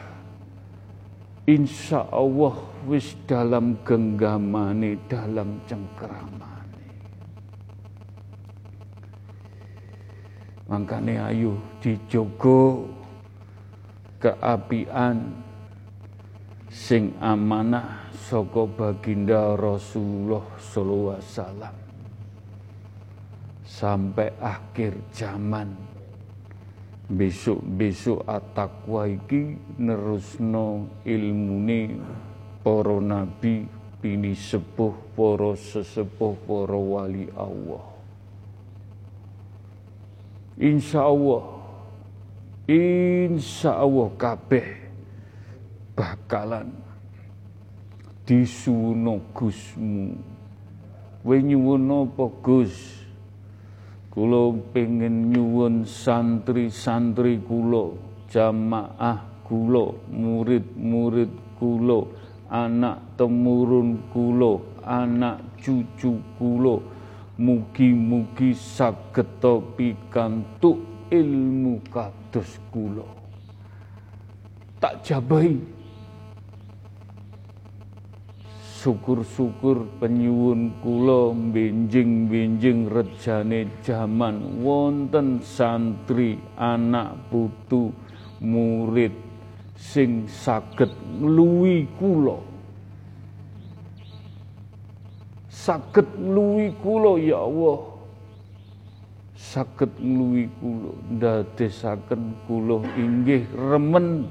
insya Allah wis dalam genggamane dalam cengkeramane makane ayo dijogo keapian sing amanah saka baginda Rasulullah sallallahu alaihi wasallam. Sampai akhir zaman besok-besok atakwa iki nerusno ilmune para nabi pini sepuh para sesepuh para wali Allah Insya Allah Insya Allah kabeh bakalan disuno Gusmu Kowe apa Gus? Pengen nyuwun santri-santri kulo, jamaah kulo, murid-murid kulo, anak temurun kulo, anak cucu kulo, mugi-mugi saged pikantuk ilmu kados kulo. Tak jabai syukur-syukur penyuwun kula benjing-benjing rejane jaman wonten santri anak putu murid sing saged ngluwi kula saged ngluwi kula ya Allah saged ngluwi kula ndadesaken kula inggih remen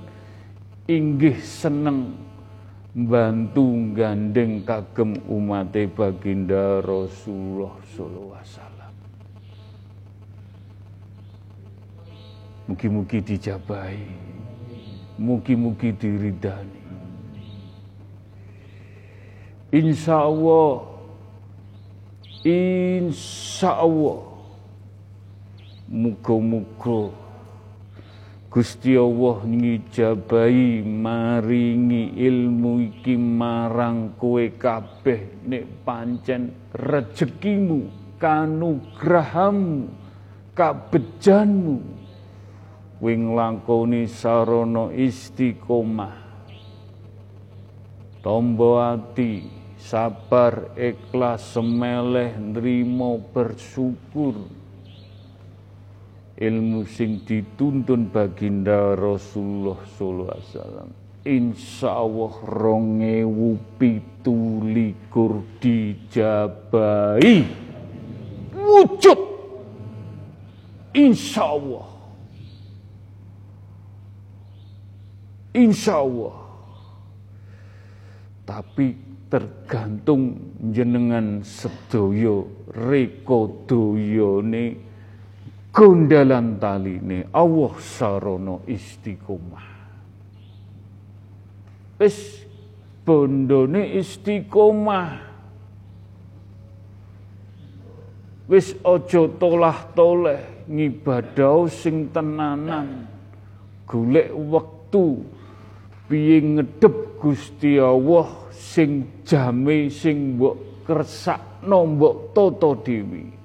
inggih seneng bantu gandeng kagem umat baginda Rasulullah sallallahu alaihi wasallam. Mugi-mugi dijabahi. Mugi-mugi diridani. Insya Allah Insya Allah Muga-muga Gusti Allah ngijabahi maringi ilmu iki marang kowe kabeh nek pancen rezekimu kanugrahamu kabejanmu. Wing langkoni sarana istiqomah. Tombo ati sabar ikhlas semeleh nrimo bersyukur. Ilmu sing dituntun baginda Rasulullah sallallahu alaihi wasallam. Insya Allah rongewu pitu likur dijabai. Wujud. Insya Allah insya Allah tapi tergantung jenengan sedoyo reko doyone gondalan taline Allah sarana istiqomah. Wis bondone istiqomah. Wis aja tolah-toleh ngibadah sing tenanan golek wektu piye ngedep Gusti Allah sing jame sing mbok kersakno mbok tata dewi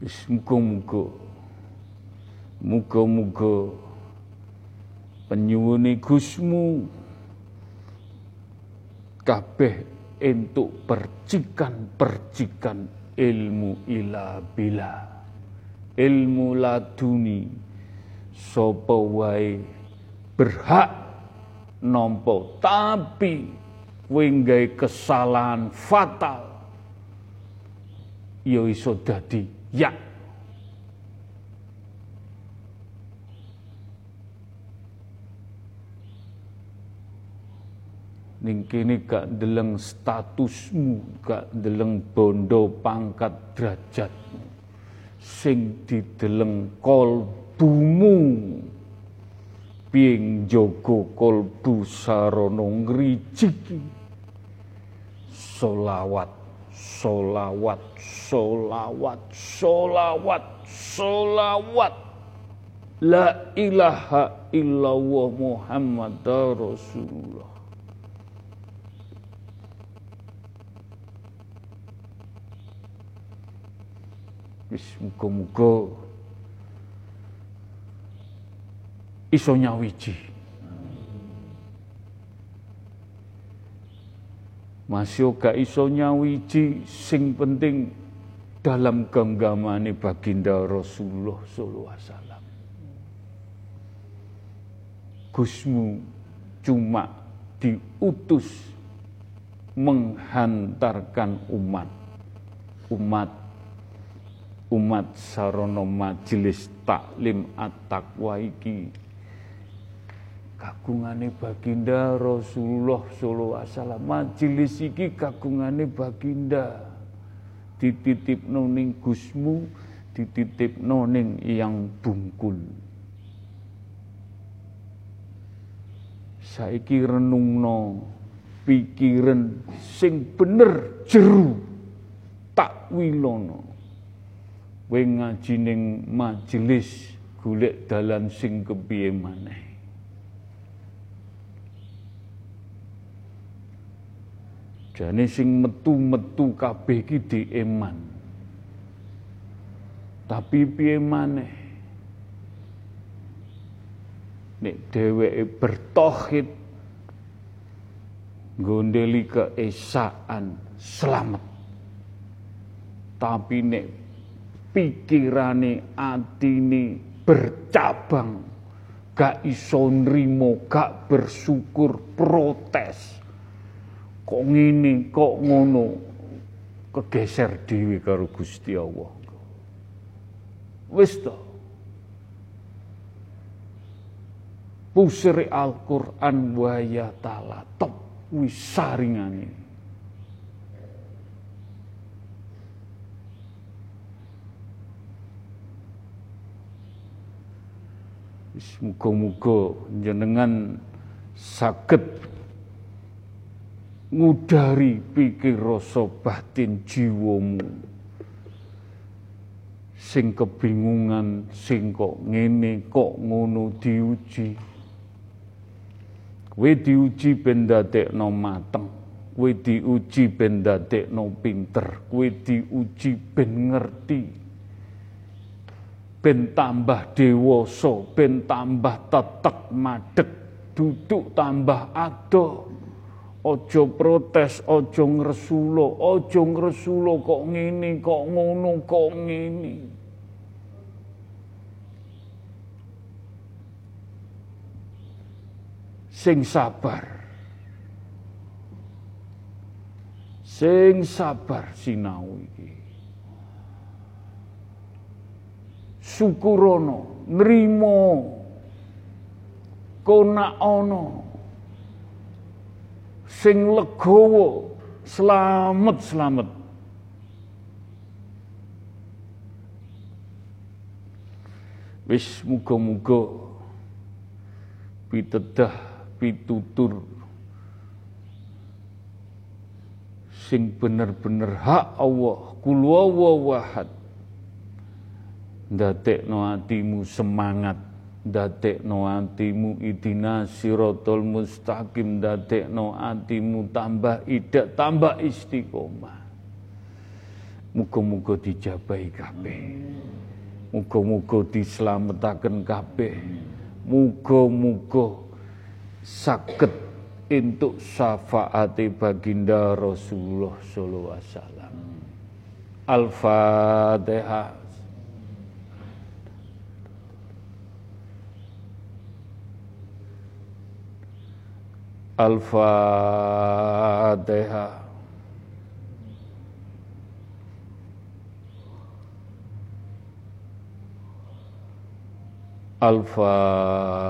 Wis muga-muga muga-muga penyuwune Gusmu kabeh entuk percikan-percikan ilmu ila bila. Ilmu laduni sapa wae berhak nampa tapi kowe kesalahan fatal ya iso dadi Ya. Ning kene gak deleng statusmu, gak deleng bondo pangkat derajatmu. Sing dideleng kolbumu. Piye njaga kolbu sarana ngrijiki. Solawat solawat, solawat, solawat, solawat. La ilaha illallah Muhammad Rasulullah. Muga-muga iso nyawiji Masih gak iso nyawiji sing penting dalam genggamane baginda Rasulullah sallallahu alaihi wasallam. Gusmu cuma diutus menghantarkan umat umat umat sarono majelis taklim at-taqwa iki kagungane baginda Rasulullah sallallahu alaihi wasallam. Majelis iki kagungane baginda. Dititipno ning Gusmu dititipno ning yang bungkul. Saiki renungno pikiran sing bener jeru tak wilono. Kowe ngaji ning majelis golek dalan sing kepiye maneh Jane sing metu-metu kabeh iki dieman. Tapi piye maneh? Nek dheweke bertauhid gondeli keesaan selamat. Tapi nek pikirane atine bercabang gak iso nrimo gak bersyukur protes kok ngene kok ngono? Kegeser dhewe karo Gusti Allah. Wis to. Pusri Al-Qur'an wa ya ta'ala top wis saringane. Muga-muga jenengan saged ngudari pikir rasa batin jiwamu. Sing kebingungan sing kok ngene kok ngono diuji. Kowe diuji ben dadekno mateng kowe diuji ben dadekno pinter kowe diuji ben ngerti. Ben tambah dewasa ben tambah tetek madeg duduk tambah adoh Ojo protes, ojo ngresulo, ojo ngresulo kok ngene, kok ngono, kok ngene. Sing sabar. Sing sabar sinau iki. Syukurono, nrimo sing legowo. Selamat-selamat. Wis muga-muga pitedah pitutur. Sing bener-bener hak Allah kul wahad. Ndadekno atimu semangat no atimu idina sirotol mustaqim. No atimu tambah idak tambah istiqomah. Muga-muga dijabahi kabeh. Muga-muga dislametaken kabeh. Muga-muga saged entuk syafaate baginda Rasulullah sallallahu alaihi wasallam. Al-Fatihah Al-Fatihah. Al-Fatihah.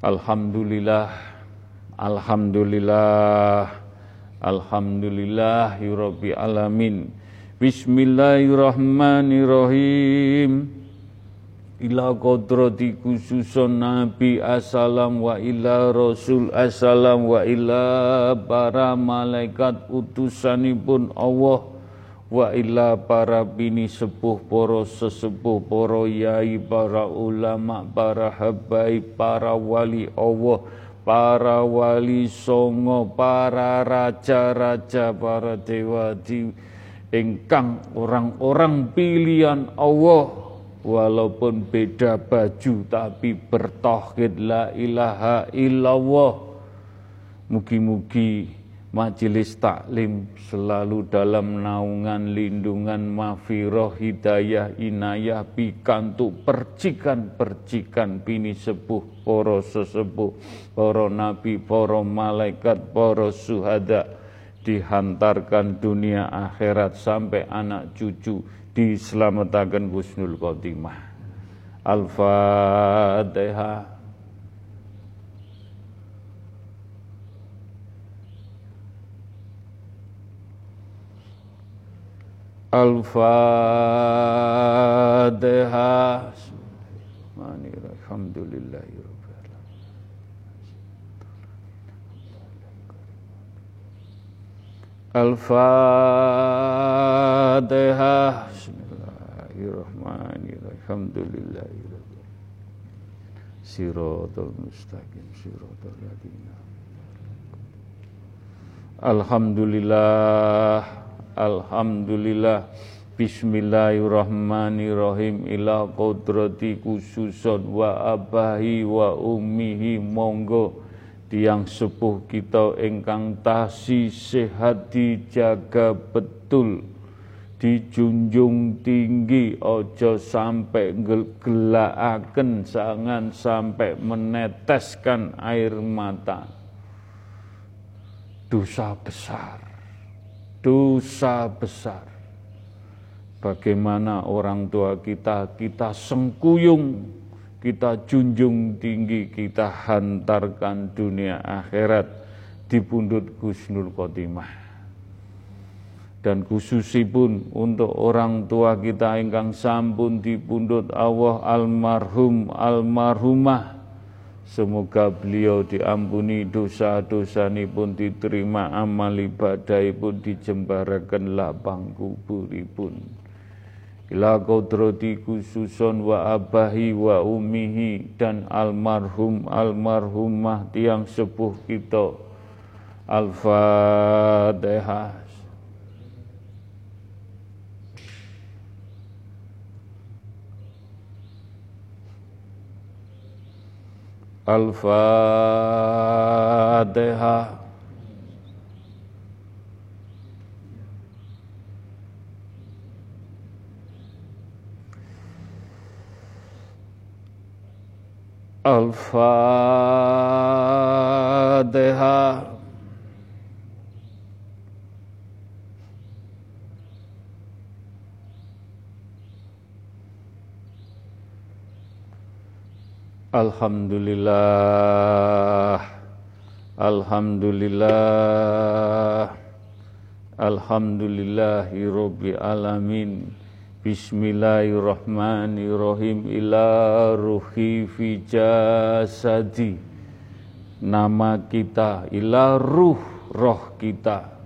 Alhamdulillah Alhamdulillah Alhamdulillah Rabbil Alamin Bismillahirrahmanirrahim. Ila kodrati khususon Nabi Assalam wa ila Rasul Assalam wa ila para malaikat utusanipun Allah wa ila para bini sepuh para sesepuh para yai para ulama para habaib para wali Allah para wali songo para raja-raja para dewa dewi ingkang orang-orang pilihan Allah walaupun beda baju tapi bertauhid la ilaha illallah. Mugi-mugi majelis taklim selalu dalam naungan lindungan mafiroh hidayah inayah pikantuk percikan-percikan bini sepuh poro sesepuh poro nabi poro malaikat poro suhada dihantarkan dunia akhirat sampai anak cucu diselamatkan husnul khotimah. Al-Fatihah. Al-Fatihah. Alhamdulillah. Al-Fatihah. Bismillahirrahmanirrahim. Alhamdulillahirrahmanirrahim. Siratul mustaqim, siratul ladina. Alhamdulillah, Alhamdulillah. Bismillahirrahmanirrahim ila qudrati khususun wa abahi wa ummihi monggo tiang sepuh kita ingkang tasi sehat dijaga betul. Dijunjung tinggi ojo sampai gelaaken sangan sampai meneteskan air mata. Dosa besar. Dosa besar. Bagaimana orang tua kita kita sengkuyung kita junjung tinggi, kita hantarkan dunia akhirat di pundut Gusnul Khotimah. dan khususipun untuk orang tua kita ingkang sampun dipundhut Allah almarhum almarhumah semoga beliau diampuni dosa-dosa pun diterima amal ibadah pun dijembarakan lapang kuburipun ila kodrati khususon wa abahi wa umihi dan almarhum almarhumah tiang sepuh kita. Al-fatihah. Al-Fatihah Al-Fatihah Alhamdulillah Alhamdulillah Alhamdulillahi Rabbi Alamin Bismillahirrahmanirrahim. Ila ruhi fi jasadi. Nama kita Ila ruh roh kita.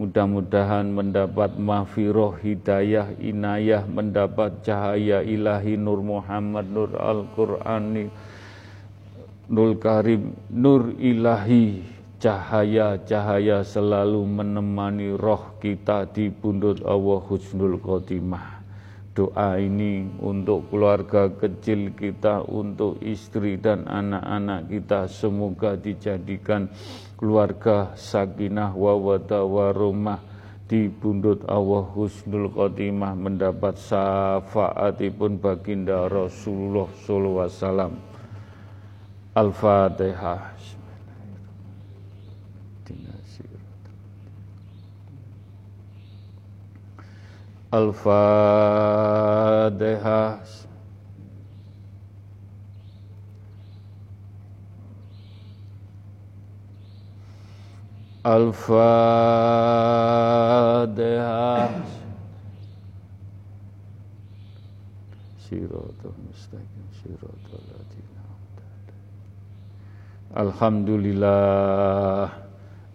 Mudah-mudahan mendapat mafiroh, hidayah, inayah, mendapat cahaya ilahi Nur Muhammad, Nur Al-Qur'ani, Nur Karim, Nur ilahi, cahaya-cahaya selalu menemani roh kita di pundut Allah Husnul Khotimah. Doa ini untuk keluarga kecil kita, untuk istri dan anak-anak kita semoga dijadikan keluarga sakinah wawada warumah di bundut Allah husnul khotimah mendapat syafaatipun baginda Rasulullah sallallahu alaihi wasallam. Al-Fatihah. Al-Fatihah. Al-Fatihah Siratul mustaqim Siratul ladina Alhamdulillah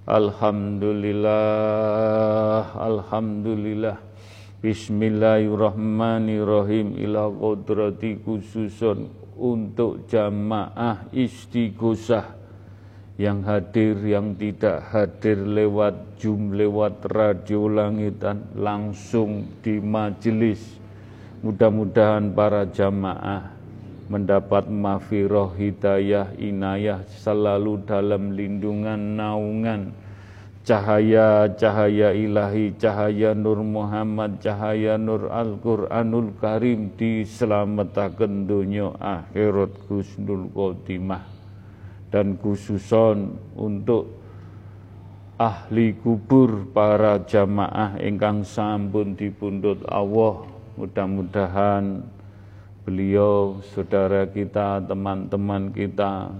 Alhamdulillah Alhamdulillah Bismillahirrahmanirrahim. Ila kodrati khususun untuk jamaah istighosah. Yang hadir, yang tidak hadir lewat Zoom, lewat radio langitan, langsung di majelis. Mudah-mudahan para jamaah mendapat mafiroh, hidayah, inayah selalu dalam lindungan, naungan, cahaya-cahaya ilahi, cahaya Nur Muhammad, cahaya Nur Al-Quranul Karim diselamatkan dunia akhirat Gusnul Khotimah. Dan khususon untuk ahli kubur para jamaah ingkang sampun dipundhut Allah. Mudah-mudahan beliau saudara kita teman-teman kita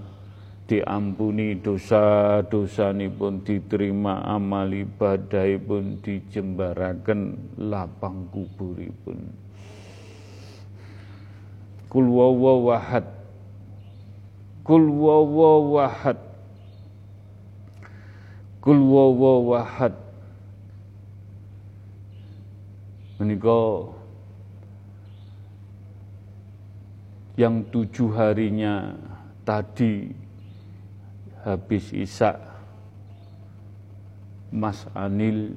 diampuni dosa-dosa pun diterima amal ibadah pun dijembaraken lapang kuburipun. Kul wawahad Kul wawahad Kul wawahad Menika yang tujuh harinya tadi habis isak Mas Anil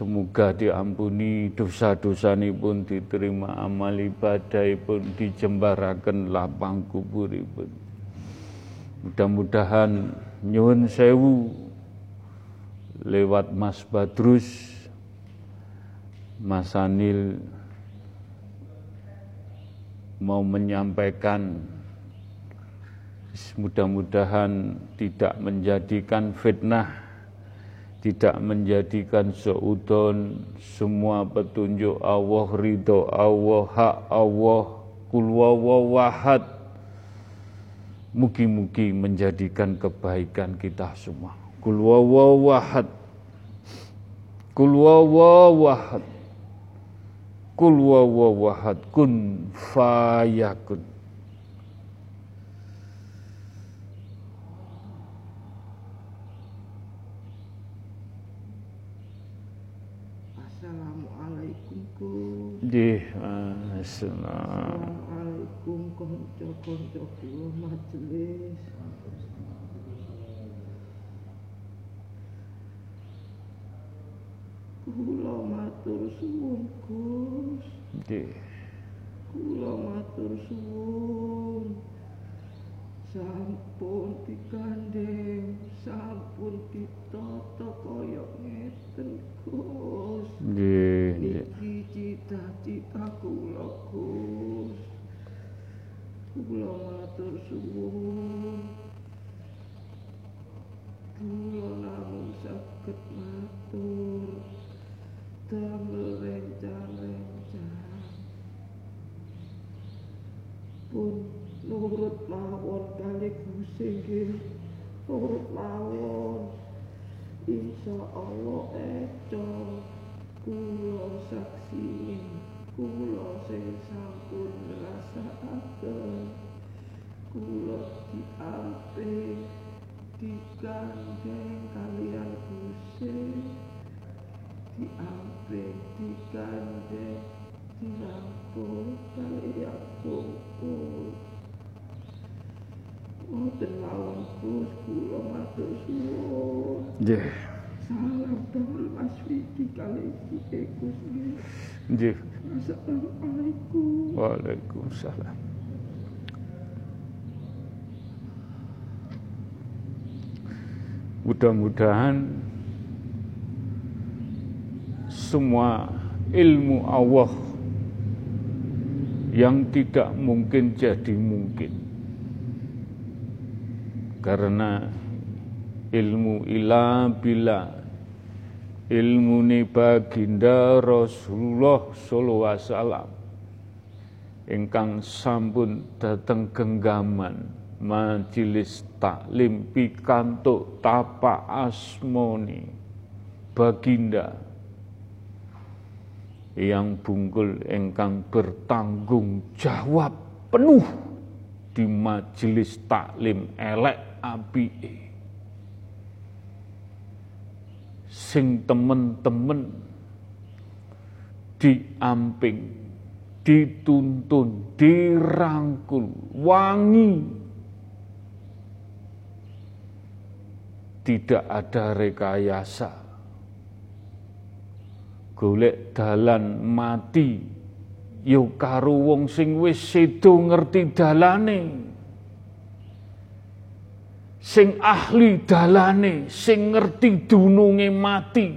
Semoga diampuni dosa-dosa pun diterima amal ibadah pun dijembarakan lapang kubur pun. Mudah-mudahan nyuwun sewu lewat Mas Badrus, Mas Anil mau menyampaikan mudah-mudahan tidak menjadikan fitnah tidak menjadikan seudon semua petunjuk Allah, ridho Allah, hak Allah, kulwawawahad. Mugi-mugi menjadikan kebaikan kita semua. Kul wawawahad Kul wawawahad Kul wawawahad kun fayakun Assalamualaikum Gus. Nggih, assalam. Assalamualaikum konco-konco majelis. Kula matur suwun Gus. Nggih. Kula matur suwun. Sampun dikandeng, sampun ditata kaya ngeten Gus. Nggih, nggih. Cita-cita kula Gus. Kula matur suwun. Kula namung saged matur damel rencang-rencang. Pun nurut mawon kali Gusti nggih. Nurut mawon. Insya Allah eco Kulo saksi. Kulo sing sampun ngrasakaken. Kulo diamping digandeng kalian Gusti. Diamping digandeng dirangkul kalian kumpul Wonten mawon Gus kula matur suwun Nggih. Salam damel Mas Widi kali iki Gus nggih. Nggih. Assalamualaikum. Waalaikumsalam. Mudah-mudahan semua ilmu Allah yang tidak mungkin jadi mungkin. Karena ilmu ila bila. Ilmu ni baginda Rasulullah sallallahu alaihi wasallam. Ingkang sampun dateng genggaman majelis taklim pikantuk tapa asmoni baginda. Yang bungkul ingkang bertanggung jawab penuh di majelis taklim elek apike sing temen-temen diamping, dituntun, dirangkul, wangi. Tidak ada rekayasa. Golek dalan mati yo karo wong sing wis sedo ngerti dalane sing ahli dalane, sing ngerti dununge mati,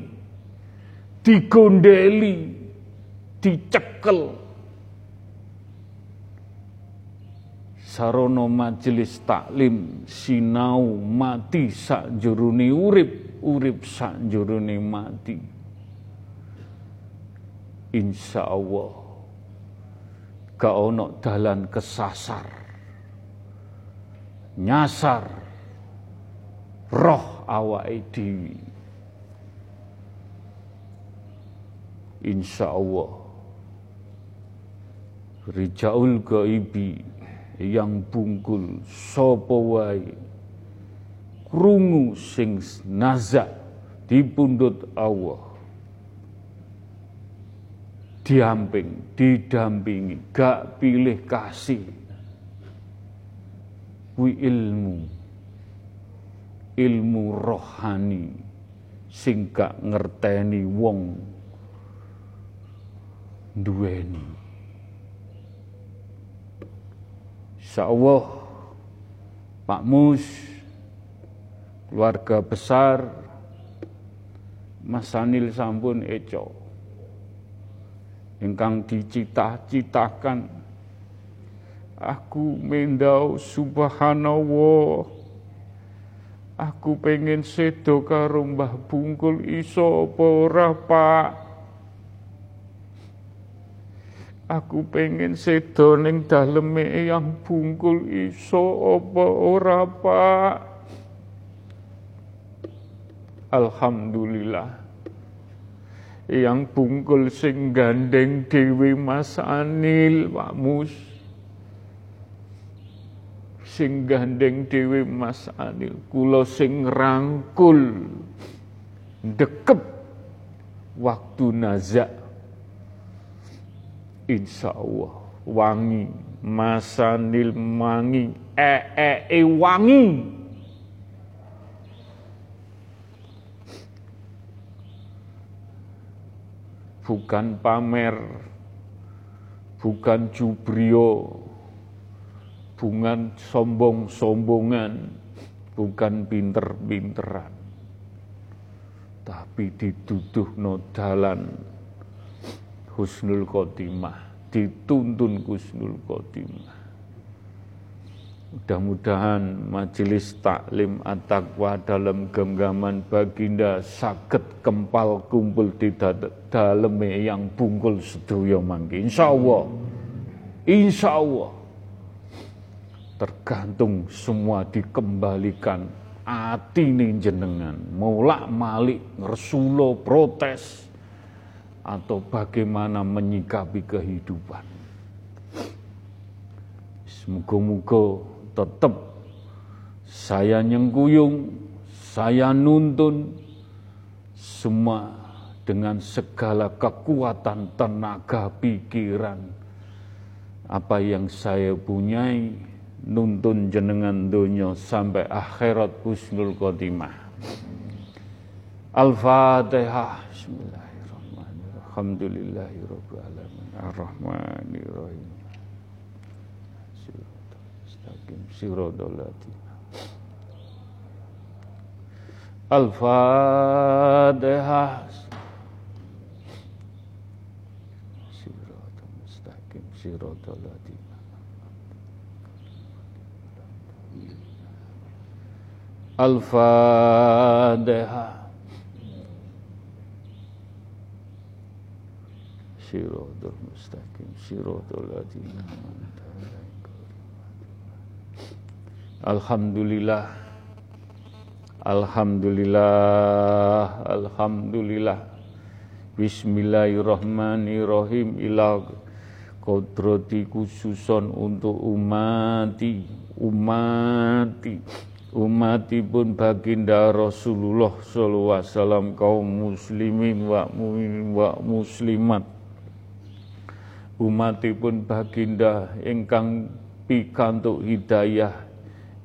digondeli, dicekel. Sarono majelis taklim sinau mati sak jurune urip, urip sak jurune mati. Insya Allah gak ono dalan kesasar, nyasar, roh awake dhewe. Insya Allah. Rijaul Gaibi yang bungkul sapa wae? Krungu sing nazak dipundhut Allah. Diamping didampingi gak pilih kasih. Kuwi ilmu ilmu rohani sing gak ngerteni wong duweni. Insyaallah Pak Mus keluarga besar Mas Sanil sampun eco ingkang dicita-citakan aku mendau subhanallah Aku pengen sedo karo Mbah Bungkul iso apa ora, Pak? Aku pengen sedo ning daleme yang Bungkul iso apa ora, Pak? Alhamdulillah yang bungkul sing gandeng Dewi Mas Anil Pak Mus sing gandeng Dewi Mas Anil. Kula sing rangkul dekep waktu nazak. Insya Allah wangi masanil mangi. E e e wangi. Bukan pamer, bukan jubrio, bukan sombong-sombongan, bukan pinter-pinteran. Tapi dituduh nodalan husnul khotimah, dituntun husnul khotimah. Mudah-mudahan majelis taklim at-taqwa dalam genggaman baginda sakit kempal kumpul di dalam yang bungkul sedoyo mangki. Insya Allah, insya Allah, tergantung semua dikembalikan. Nih jenengan, mulak malik, ngersulo, protes, atau bagaimana menyikapi kehidupan. Semoga-moga tetap saya nyengkuyung, saya nuntun semua dengan segala kekuatan tenaga pikiran apa yang saya punyai nuntun jenengan dunia sampai akhirat husnul khotimah. Al-Fatihah. Bismillahirrahmanirrahim. Alhamdulillahirabbil alamin. Arrahmanirrahim. siratal Al-Fatihah Siratal mustaqim siratal ladzina Al-Fatihah mustaqim siratal ladzina Alhamdulillah. Alhamdulillah. Alhamdulillah. Bismillahirrahmanirrahim. Ila kodrati khususon untuk umati. Umati Umati pun baginda Rasulullah Sallallahu Alaihi Wasallam kaum muslimin wa mu'min wa muslimat. Umatipun baginda ingkang pikantuk hidayah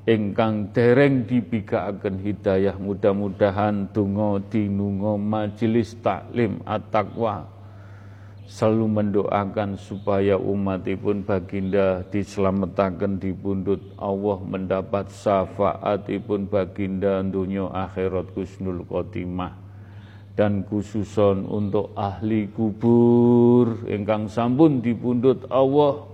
ingkang dereng dibikaaken hidayah. Mudah-mudahan donga dinunga majelis taklim at-taqwa selalu mendoakan supaya umatipun baginda diselamatkan di pundut Allah mendapat syafaatipun baginda dunia akhirat kusnul khotimah. Dan khususon untuk ahli kubur ingkang sampun di pundut Allah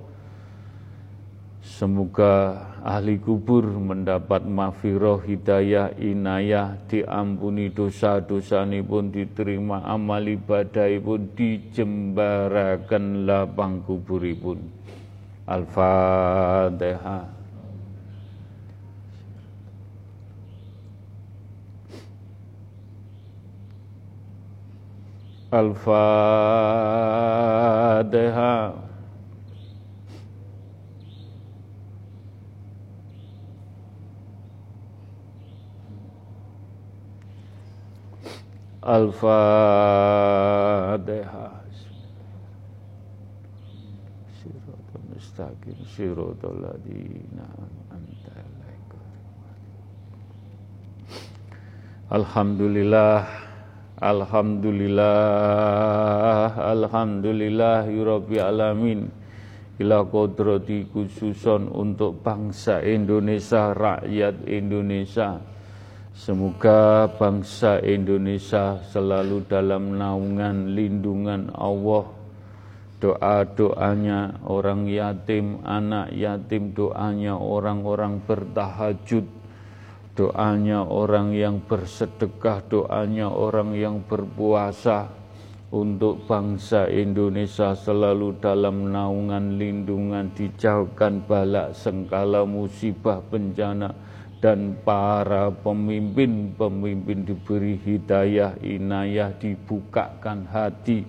semoga ahli kubur mendapat mafiroh hidayah inayah diampuni dosa-dosa pun diterima amal ibadah pun dijembarakan lapang kuburipun. Al-Fatihah Al-Fatihah Al-Fatihah. Siratul mustaqim, siratul ladina Alhamdulillah, Alhamdulillah, Alhamdulillah, Rabbi Alamin. Ila kodrati khususon untuk bangsa Indonesia, rakyat Indonesia Semoga bangsa Indonesia selalu dalam naungan lindungan Allah. Doa-doanya orang yatim, anak yatim, doanya orang-orang bertahajud, doanya orang yang bersedekah, doanya orang yang berpuasa untuk bangsa Indonesia selalu dalam naungan lindungan dijauhkan balak sengkala musibah bencana dan para pemimpin-pemimpin diberi hidayah, inayah, dibukakan hati,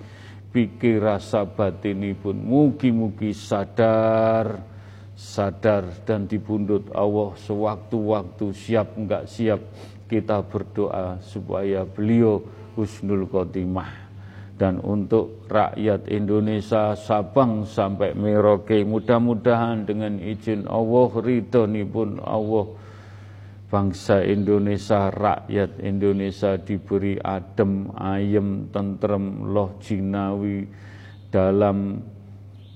pikir rasa batin pun mugi-mugi sadar, sadar dan dibundut Allah sewaktu-waktu siap enggak siap kita berdoa supaya beliau husnul khotimah. Dan untuk rakyat Indonesia Sabang sampai Merauke mudah-mudahan dengan izin Allah ridho pun Allah bangsa Indonesia, rakyat Indonesia diberi adem, ayem, tentrem, loh jinawi dalam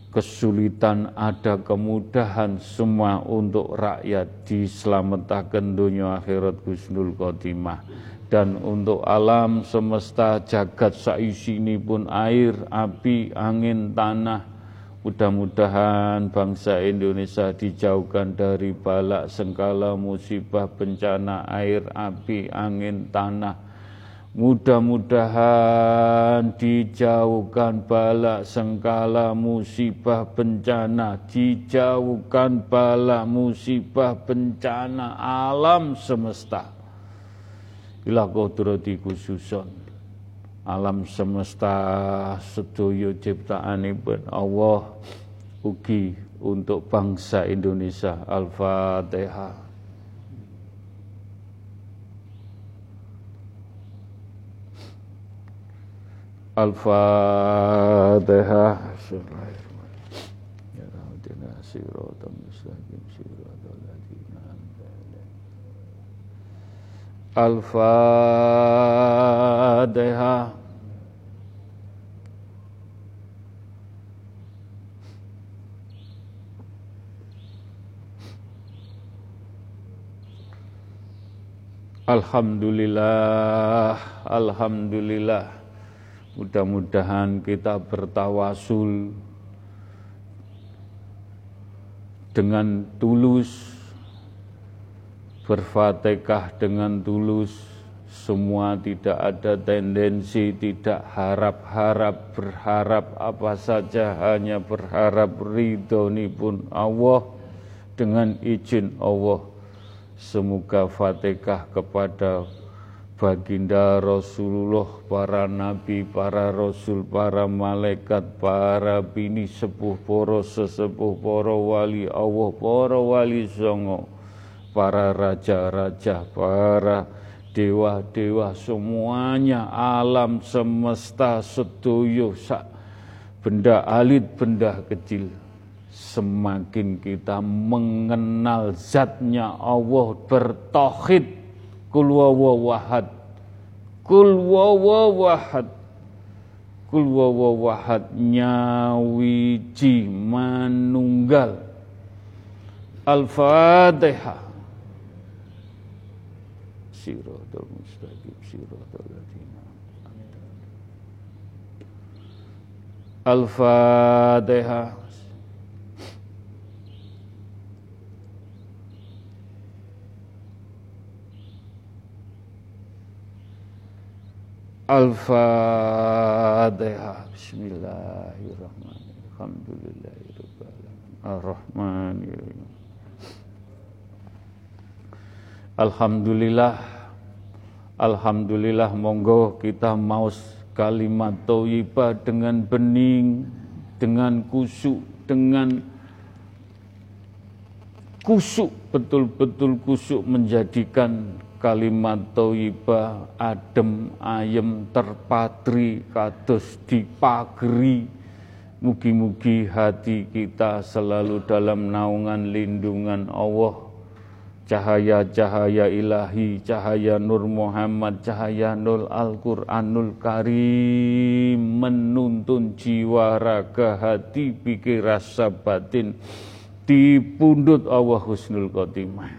kesulitan ada kemudahan semua untuk rakyat diselamatkan dunia akhirat Gusnul Khotimah. Dan untuk alam semesta jagat saisi ini pun air, api, angin, tanah Mudah-mudahan bangsa Indonesia dijauhkan dari balak, sengkala, musibah, bencana, air, api, angin, tanah. Mudah-mudahan dijauhkan balak, sengkala, musibah, bencana. Dijauhkan balak, musibah, bencana alam semesta. Ila kodrati khususon alam semesta sedoyo ciptaanipun Allah ugi untuk bangsa Indonesia. Al-Fatihah. Al-Fatihah. Al-Fatihah Alhamdulillah, Alhamdulillah. Mudah-mudahan kita bertawasul dengan tulus, berfatihah dengan tulus, semua tidak ada tendensi, tidak harap-harap, berharap apa saja, hanya berharap ridho pun Allah dengan izin Allah Semoga Fatihah kepada baginda Rasulullah, para nabi, para rasul, para malaikat, para bini sepuh, para sesepuh, para wali Allah, para wali songo, para raja-raja, para dewa-dewa semuanya alam semesta setuju benda alit benda kecil semakin kita mengenal zatnya Allah bertauhid. Kul wawahad kul wawahad kul nyawiji manunggal. Al-fatihah siratal mustaqim siratal ladzina al-fatihah Al-Fatihah. Bismillahirrahmanirrahim. Alhamdulillahirrahmanirrahim. Ar-Rahmanirrahim. Alhamdulillah. Alhamdulillah monggo kita mau kalimat thayyibah dengan bening, dengan kusuk, dengan kusuk betul-betul kusuk menjadikan kalimat thayyibah adem ayem terpatri kados dipagri mugi-mugi hati kita selalu dalam naungan lindungan Allah. Cahaya-cahaya ilahi, cahaya Nur Muhammad, cahaya Nur Al-Quranul Karim, menuntun jiwa raga hati, pikir rasa batin, dipundut Allah Husnul Khotimah.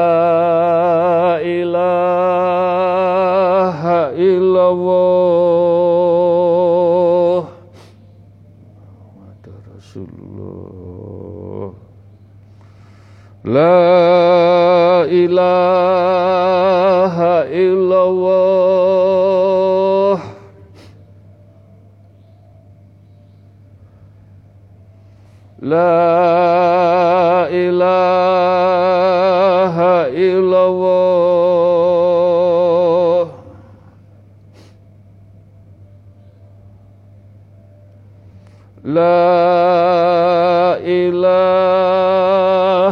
La ilaha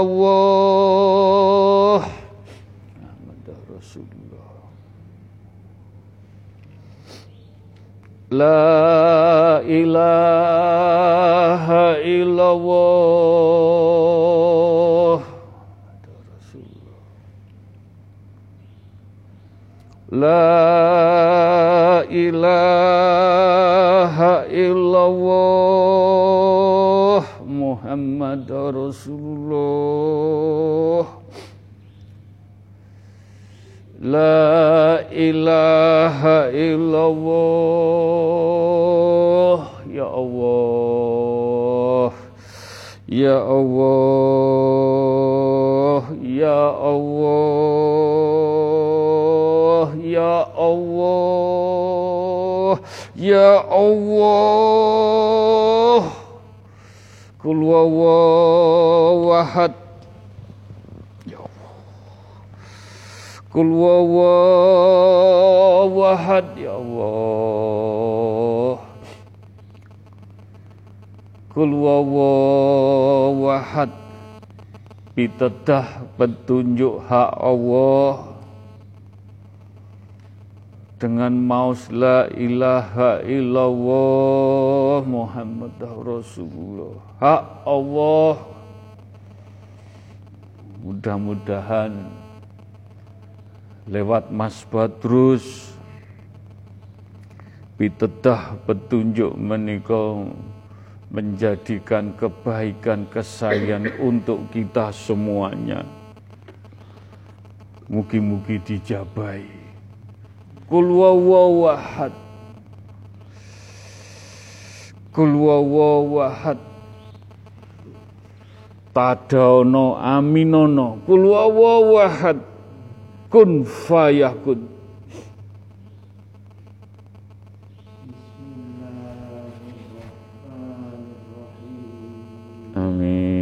illallah Muhammad Rasulullah. La ilaha illallah. Rasulullah La ilaha illallah Muhammad Rasulullah. La ilaha illallah. Ya Allah. Ya Allah. Ya Allah. Ya Allah. Ya Allah Kul wawahad Kul wawahad ya Allah. Kul wawahad Pitedah petunjuk hak Allah dengan maus la ilaha illallah Muhammad Rasulullah. Hak Allah. Mudah-mudahan lewat Mas Badrus pitedah petunjuk menikah menjadikan kebaikan kesayangan untuk kita semuanya. Mugi-mugi dijabai kul wawahad kul wawahad tadaono aminono. Kul wawahad kun fayakun. Amin.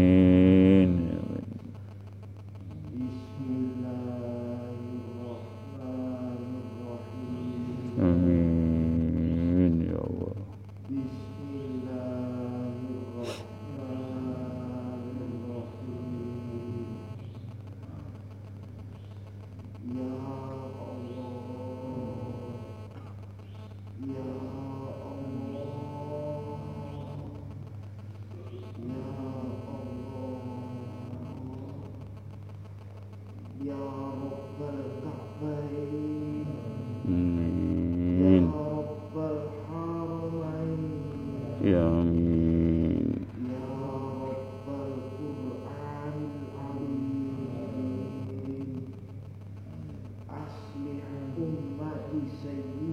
Ya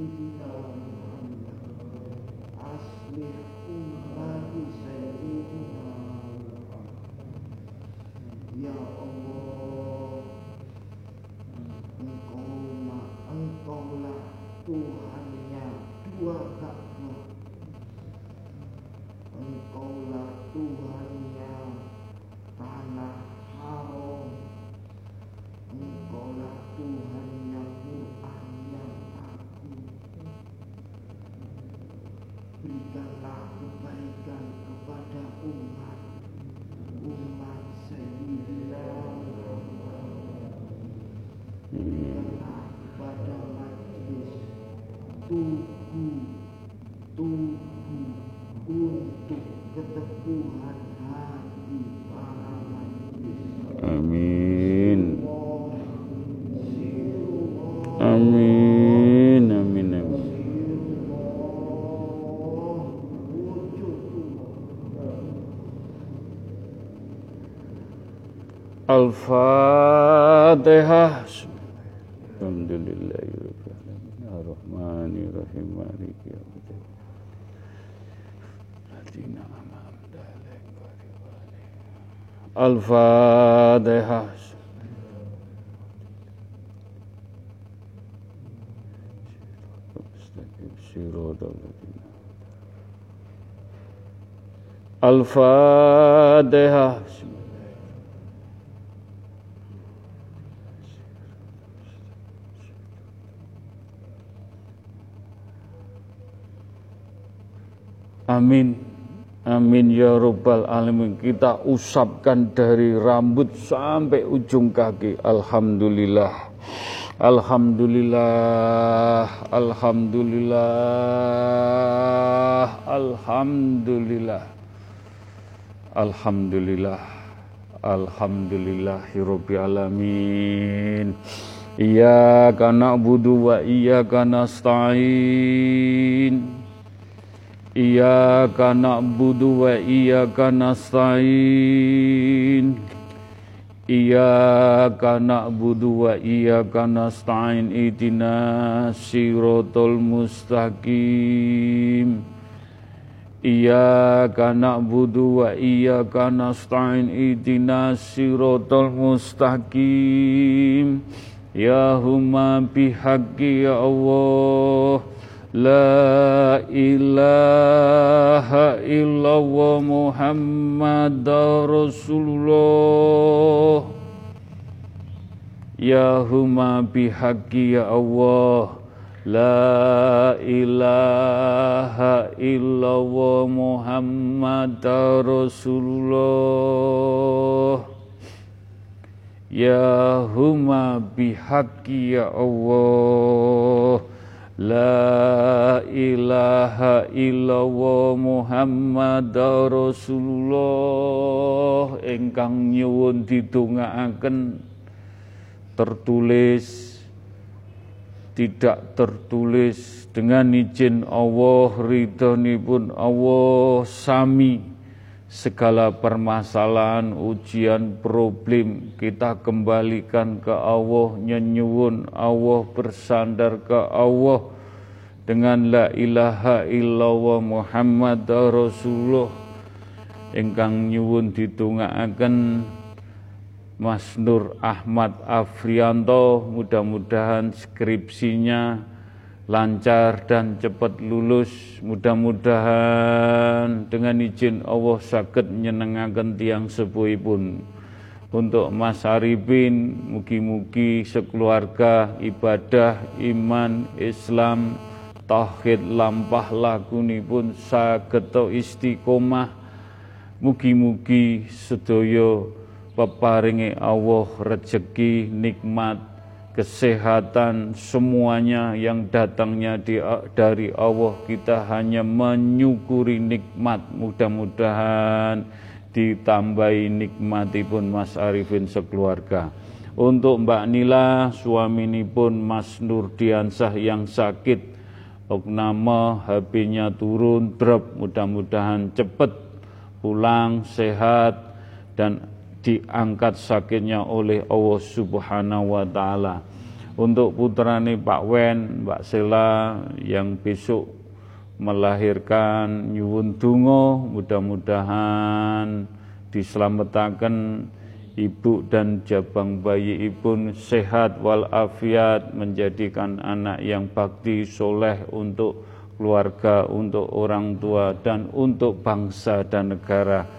Al-Fatihah. Alhamdulillahirrahmanirrahim. Ar-Rahmanirrahim. Maliki yaumiddin. Ladina an'amta alaihim ghairil maghdubi Al-Fatihah. Al-Fatihah. Amin. Amin ya Rabbal Alamin. Kita usapkan dari rambut sampai ujung kaki. Alhamdulillah. Alhamdulillah. Alhamdulillah. Alhamdulillah. Alhamdulillah. Alhamdulillahirabbil alamin. Iyyaka na'budu wa iyyaka nasta'in. Iyyaka na'budu wa iyyaka nasta'in Iyyaka na'budu wa iyyaka nasta'in Ihdina siratal mustaqim. Iyyaka na'budu wa iyyaka nasta'in Ihdina siratal mustaqim. Ya La ilaha illallah Muhammad Rasulullah. Ya huma bihaqi Allah. La ilaha illallah Muhammad Rasulullah. Ya huma Allah La ilaha illallah Muhammad Rasulullah. Ingkang nyuwun didongaaken tertulis tidak tertulis dengan izin Allah ridhonipun Allah sami segala permasalahan, ujian, problem kita kembalikan ke Allah, nyenyuwun Allah, bersandar ke Allah dengan la ilaha illallah Muhammad Rasulullah. Ingkang nyuwun ditungaaken Mas Nur Ahmad Afrianto mudah-mudahan skripsinya lancar dan cepat lulus. Mudah-mudahan dengan izin Allah sakit menyenangkan tiang sepuhipun. Untuk Mas Arifin, mugi-mugi sekeluarga ibadah, iman, Islam, tauhid lampah lakunipun sageto istiqomah. Mugi-mugi sedaya peparingi Allah rezeki nikmat kesehatan semuanya yang datangnya di, dari Allah kita hanya menyukuri nikmat. Mudah-mudahan ditambahi nikmatipun Mas Arifin sekeluarga. Untuk Mbak Nila suami pun Mas Nurdiansah yang sakit Oknama HP-nya turun drop. Mudah-mudahan cepat pulang sehat dan diangkat sakitnya oleh Allah Subhanahu wa taala. Untuk putrane Pak Wen, Mbak Sela yang besok melahirkan nyuwun donga mudah-mudahan diselamatkan ibu dan jabang bayi pun sehat walafiat menjadikan anak yang bakti soleh untuk keluarga, untuk orang tua dan untuk bangsa dan negara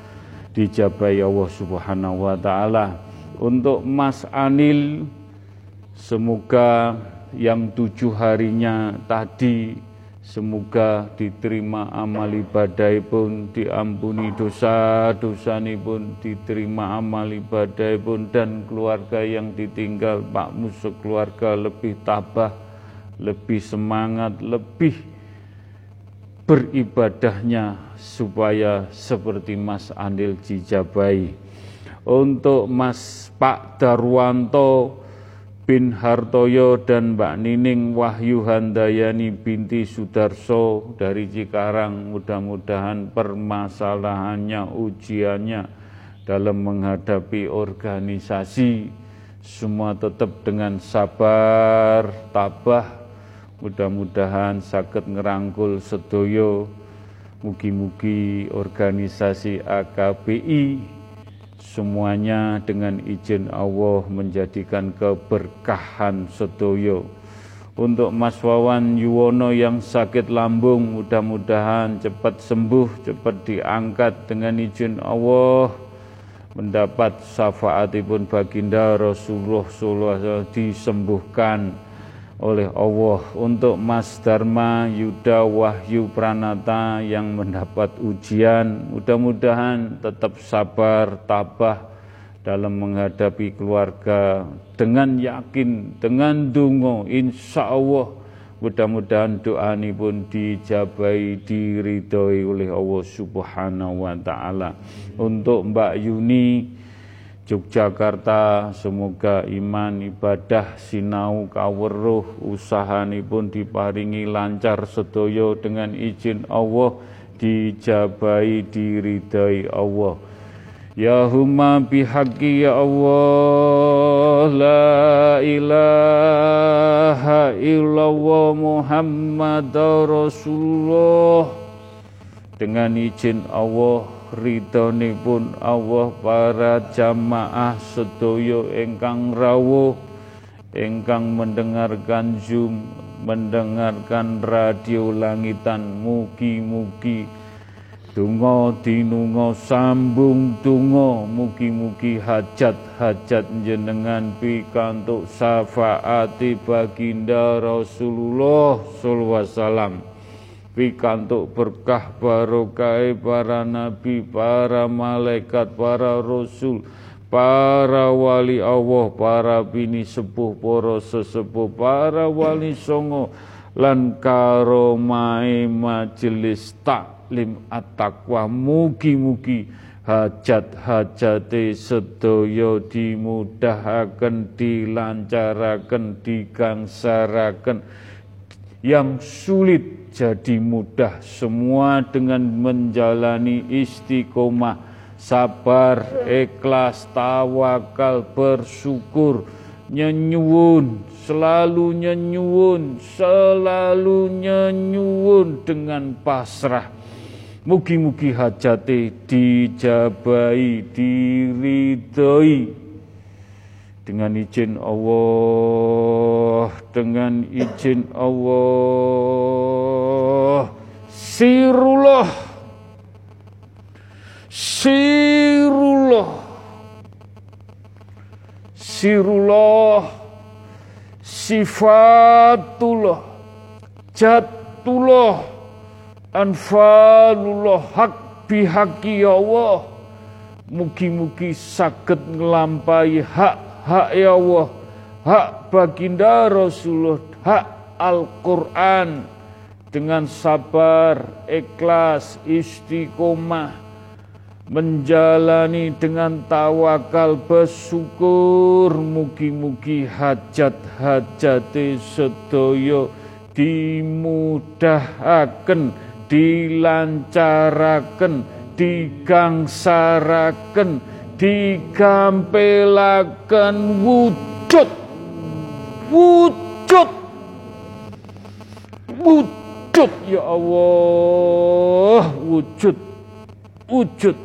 dijabai Allah Subhanahu wa taala. Untuk Mas Anil semoga yang tujuh harinya tadi Semoga diterima amal ibadah pun, diampuni dosa-dosa pun, diterima amal ibadah pun, dan keluarga yang ditinggal Pak Musuh keluarga lebih tabah, lebih semangat, lebih beribadahnya supaya seperti Mas Andil Jijabai. Untuk Mas Pak Darwanto, bin Hartoyo dan Mbak Nining Wahyu Handayani binti Sudarso dari Cikarang mudah-mudahan permasalahannya ujiannya dalam menghadapi organisasi semua tetap dengan sabar tabah mudah-mudahan sakit ngerangkul sedoyo mugi-mugi organisasi AKBI semuanya dengan izin Allah menjadikan keberkahan sedoyo. Untuk Mas Wawan Yuwono yang sakit lambung mudah-mudahan cepat sembuh, cepat diangkat dengan izin Allah mendapat syafaatipun baginda Rasulullah SAW disembuhkan oleh Allah untuk Mas Dharma Yuda Wahyu Pranata yang mendapat ujian. Mudah-mudahan tetap sabar tabah dalam menghadapi keluarga dengan yakin dengan dungo. Insya Allah mudah-mudahan doa ini pun dijabai diridhoi oleh Allah Subhanahu wa taala. Untuk Mbak Yuni Yogyakarta semoga iman ibadah sinau kaweruh pun diparingi lancar sedoyo dengan izin Allah dijabai diridai Allah. Ya huma bihaqi ya Allah La ilaha illallah Muhammad Rasulullah. Dengan izin Allah pun Allah para jamaah sedoyo engkang rawuh engkang mendengarkan Zoom mendengarkan radio langitan mugi-mugi Tungo dinungo sambung tungo mugi-mugi hajat-hajat jenengan pikantuk syafaati baginda Rasulullah sallallahu alaihi wasallam pikantuk berkah barokah para nabi, para malaikat, para rasul, para wali Allah, para bini sepuh, para sesepuh, para wali songo, lan karomai majelis taklim at-taqwa. Mugi-mugi hajat-hajate sedaya dimudahaken dilancaraken digangsaraken yang sulit jadi mudah. Semua dengan menjalani istiqomah sabar ikhlas tawakal bersyukur. Nyenyuun selalu nyenyuun selalu nyenyuun dengan pasrah. Mugi-mugi hajati dijabai diridhoi dengan izin Allah, dengan izin Allah, sirullah, sirullah, sirullah, sifatullah, jatullah, anfalullah, hak bihaki ya Allah, mugi-mugi sakit ngelampai hak hak ya Allah, hak baginda Rasulullah, hak Al-Quran. Dengan sabar, ikhlas, istiqomah, menjalani dengan tawakal bersyukur. Mugi-mugi hajat-hajat sedoyo dimudahkan dilancaraken digangsaraken digampelaken wujud. Wujud. Wujud ya Allah. Wujud. Wujud.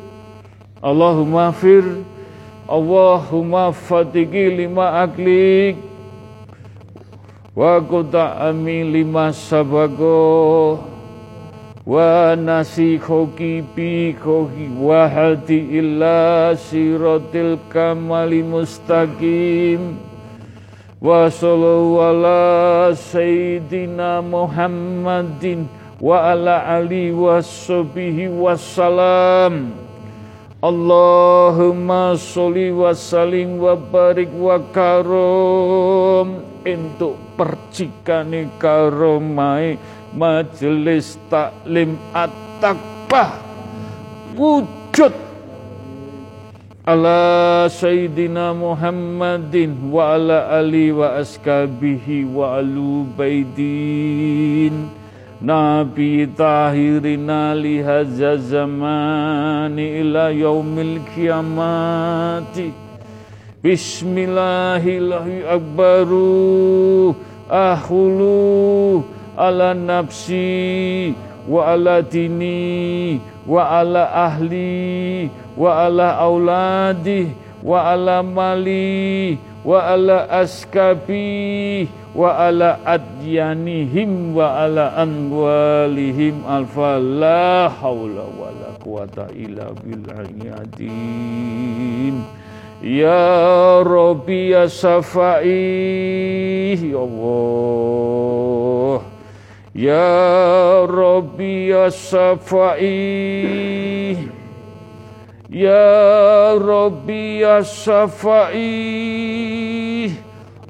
Allahumma fir. Allahumma fatiki lima aklik. Wa kota amin lima sabago illa sirotil kamali mustaqim. Wa sallallahu ala sayyidina muhammadin wa ala ali wa sahbihi wassalam Allahumma sholli wa salim wa barik wa karom. Untuk percikane karomai majelis taklim at-taqwa wujud ala sayyidina Muhammadin wa ala ali wa askabihi wa alu baidin. Nabi tahirina lihaza zamani ila yaumil kiamati Bismillahirrahmanirrahim. Akbaru ahulu ala nafsi wa ala dini wa ala ahli wa ala auladi wa ala mali wa ala askabi wa ala adyanihim wa ala anwalihim alfa la hawla wa la quwata illa billahi Ya Rabbi ya Safai Ya Allah Ya Rabbi ya Safai Ya Rabbi ya Safai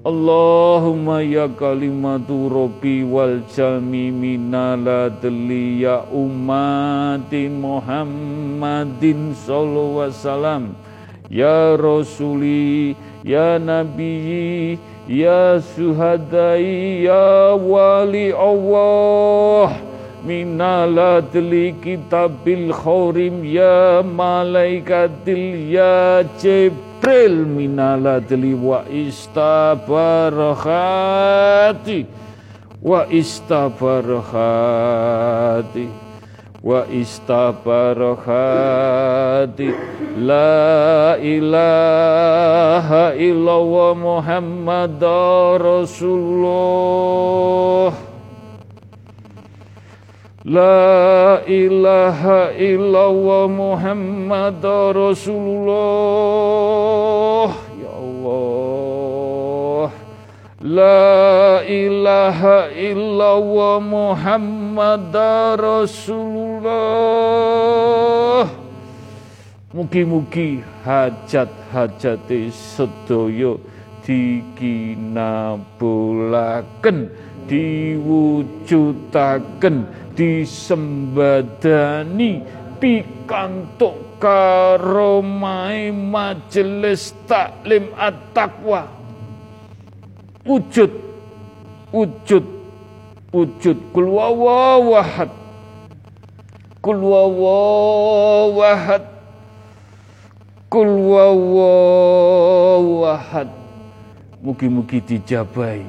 Allahumma ya kalimatu Rabbi wal jalmi minala ya umati Muhammadin sallallahu wasallam. Ya Rasuli Ya Nabi Ya Suhadai Ya Wali Allah Minala kitabil khorim Ya Malaikatil Ya Jibril minaladli wa istabarahati wa istabarahati wa istabarahati la ilaha illallah Muhammad Rasulullah. La ilaha illallah Muhammad Rasulullah La ilaha illallah Muhammad Rasulullah. Mugi-mugi hajat-hajat sedoyo dikinabulaken diwujudaken disembadani pikantuk karomai majelis taklim at-taqwa wujud. Wujud. Wujud. Kul wawahad kul wawahad kul wawahad mugi-mugi dijabai.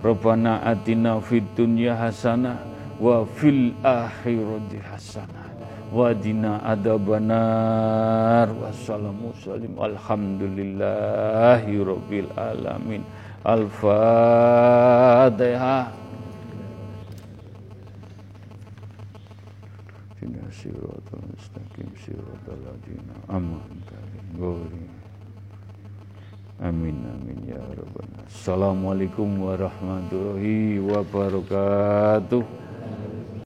Rabbana atina fid dunya hasanah wa fil akhirati hasanah. Wa dina adabanar wassalamu salim alhamdulillahi rabbil alamin al-fatihah Amin amin ya rabbana. Assalamualaikum warahmatullahi wabarakatuh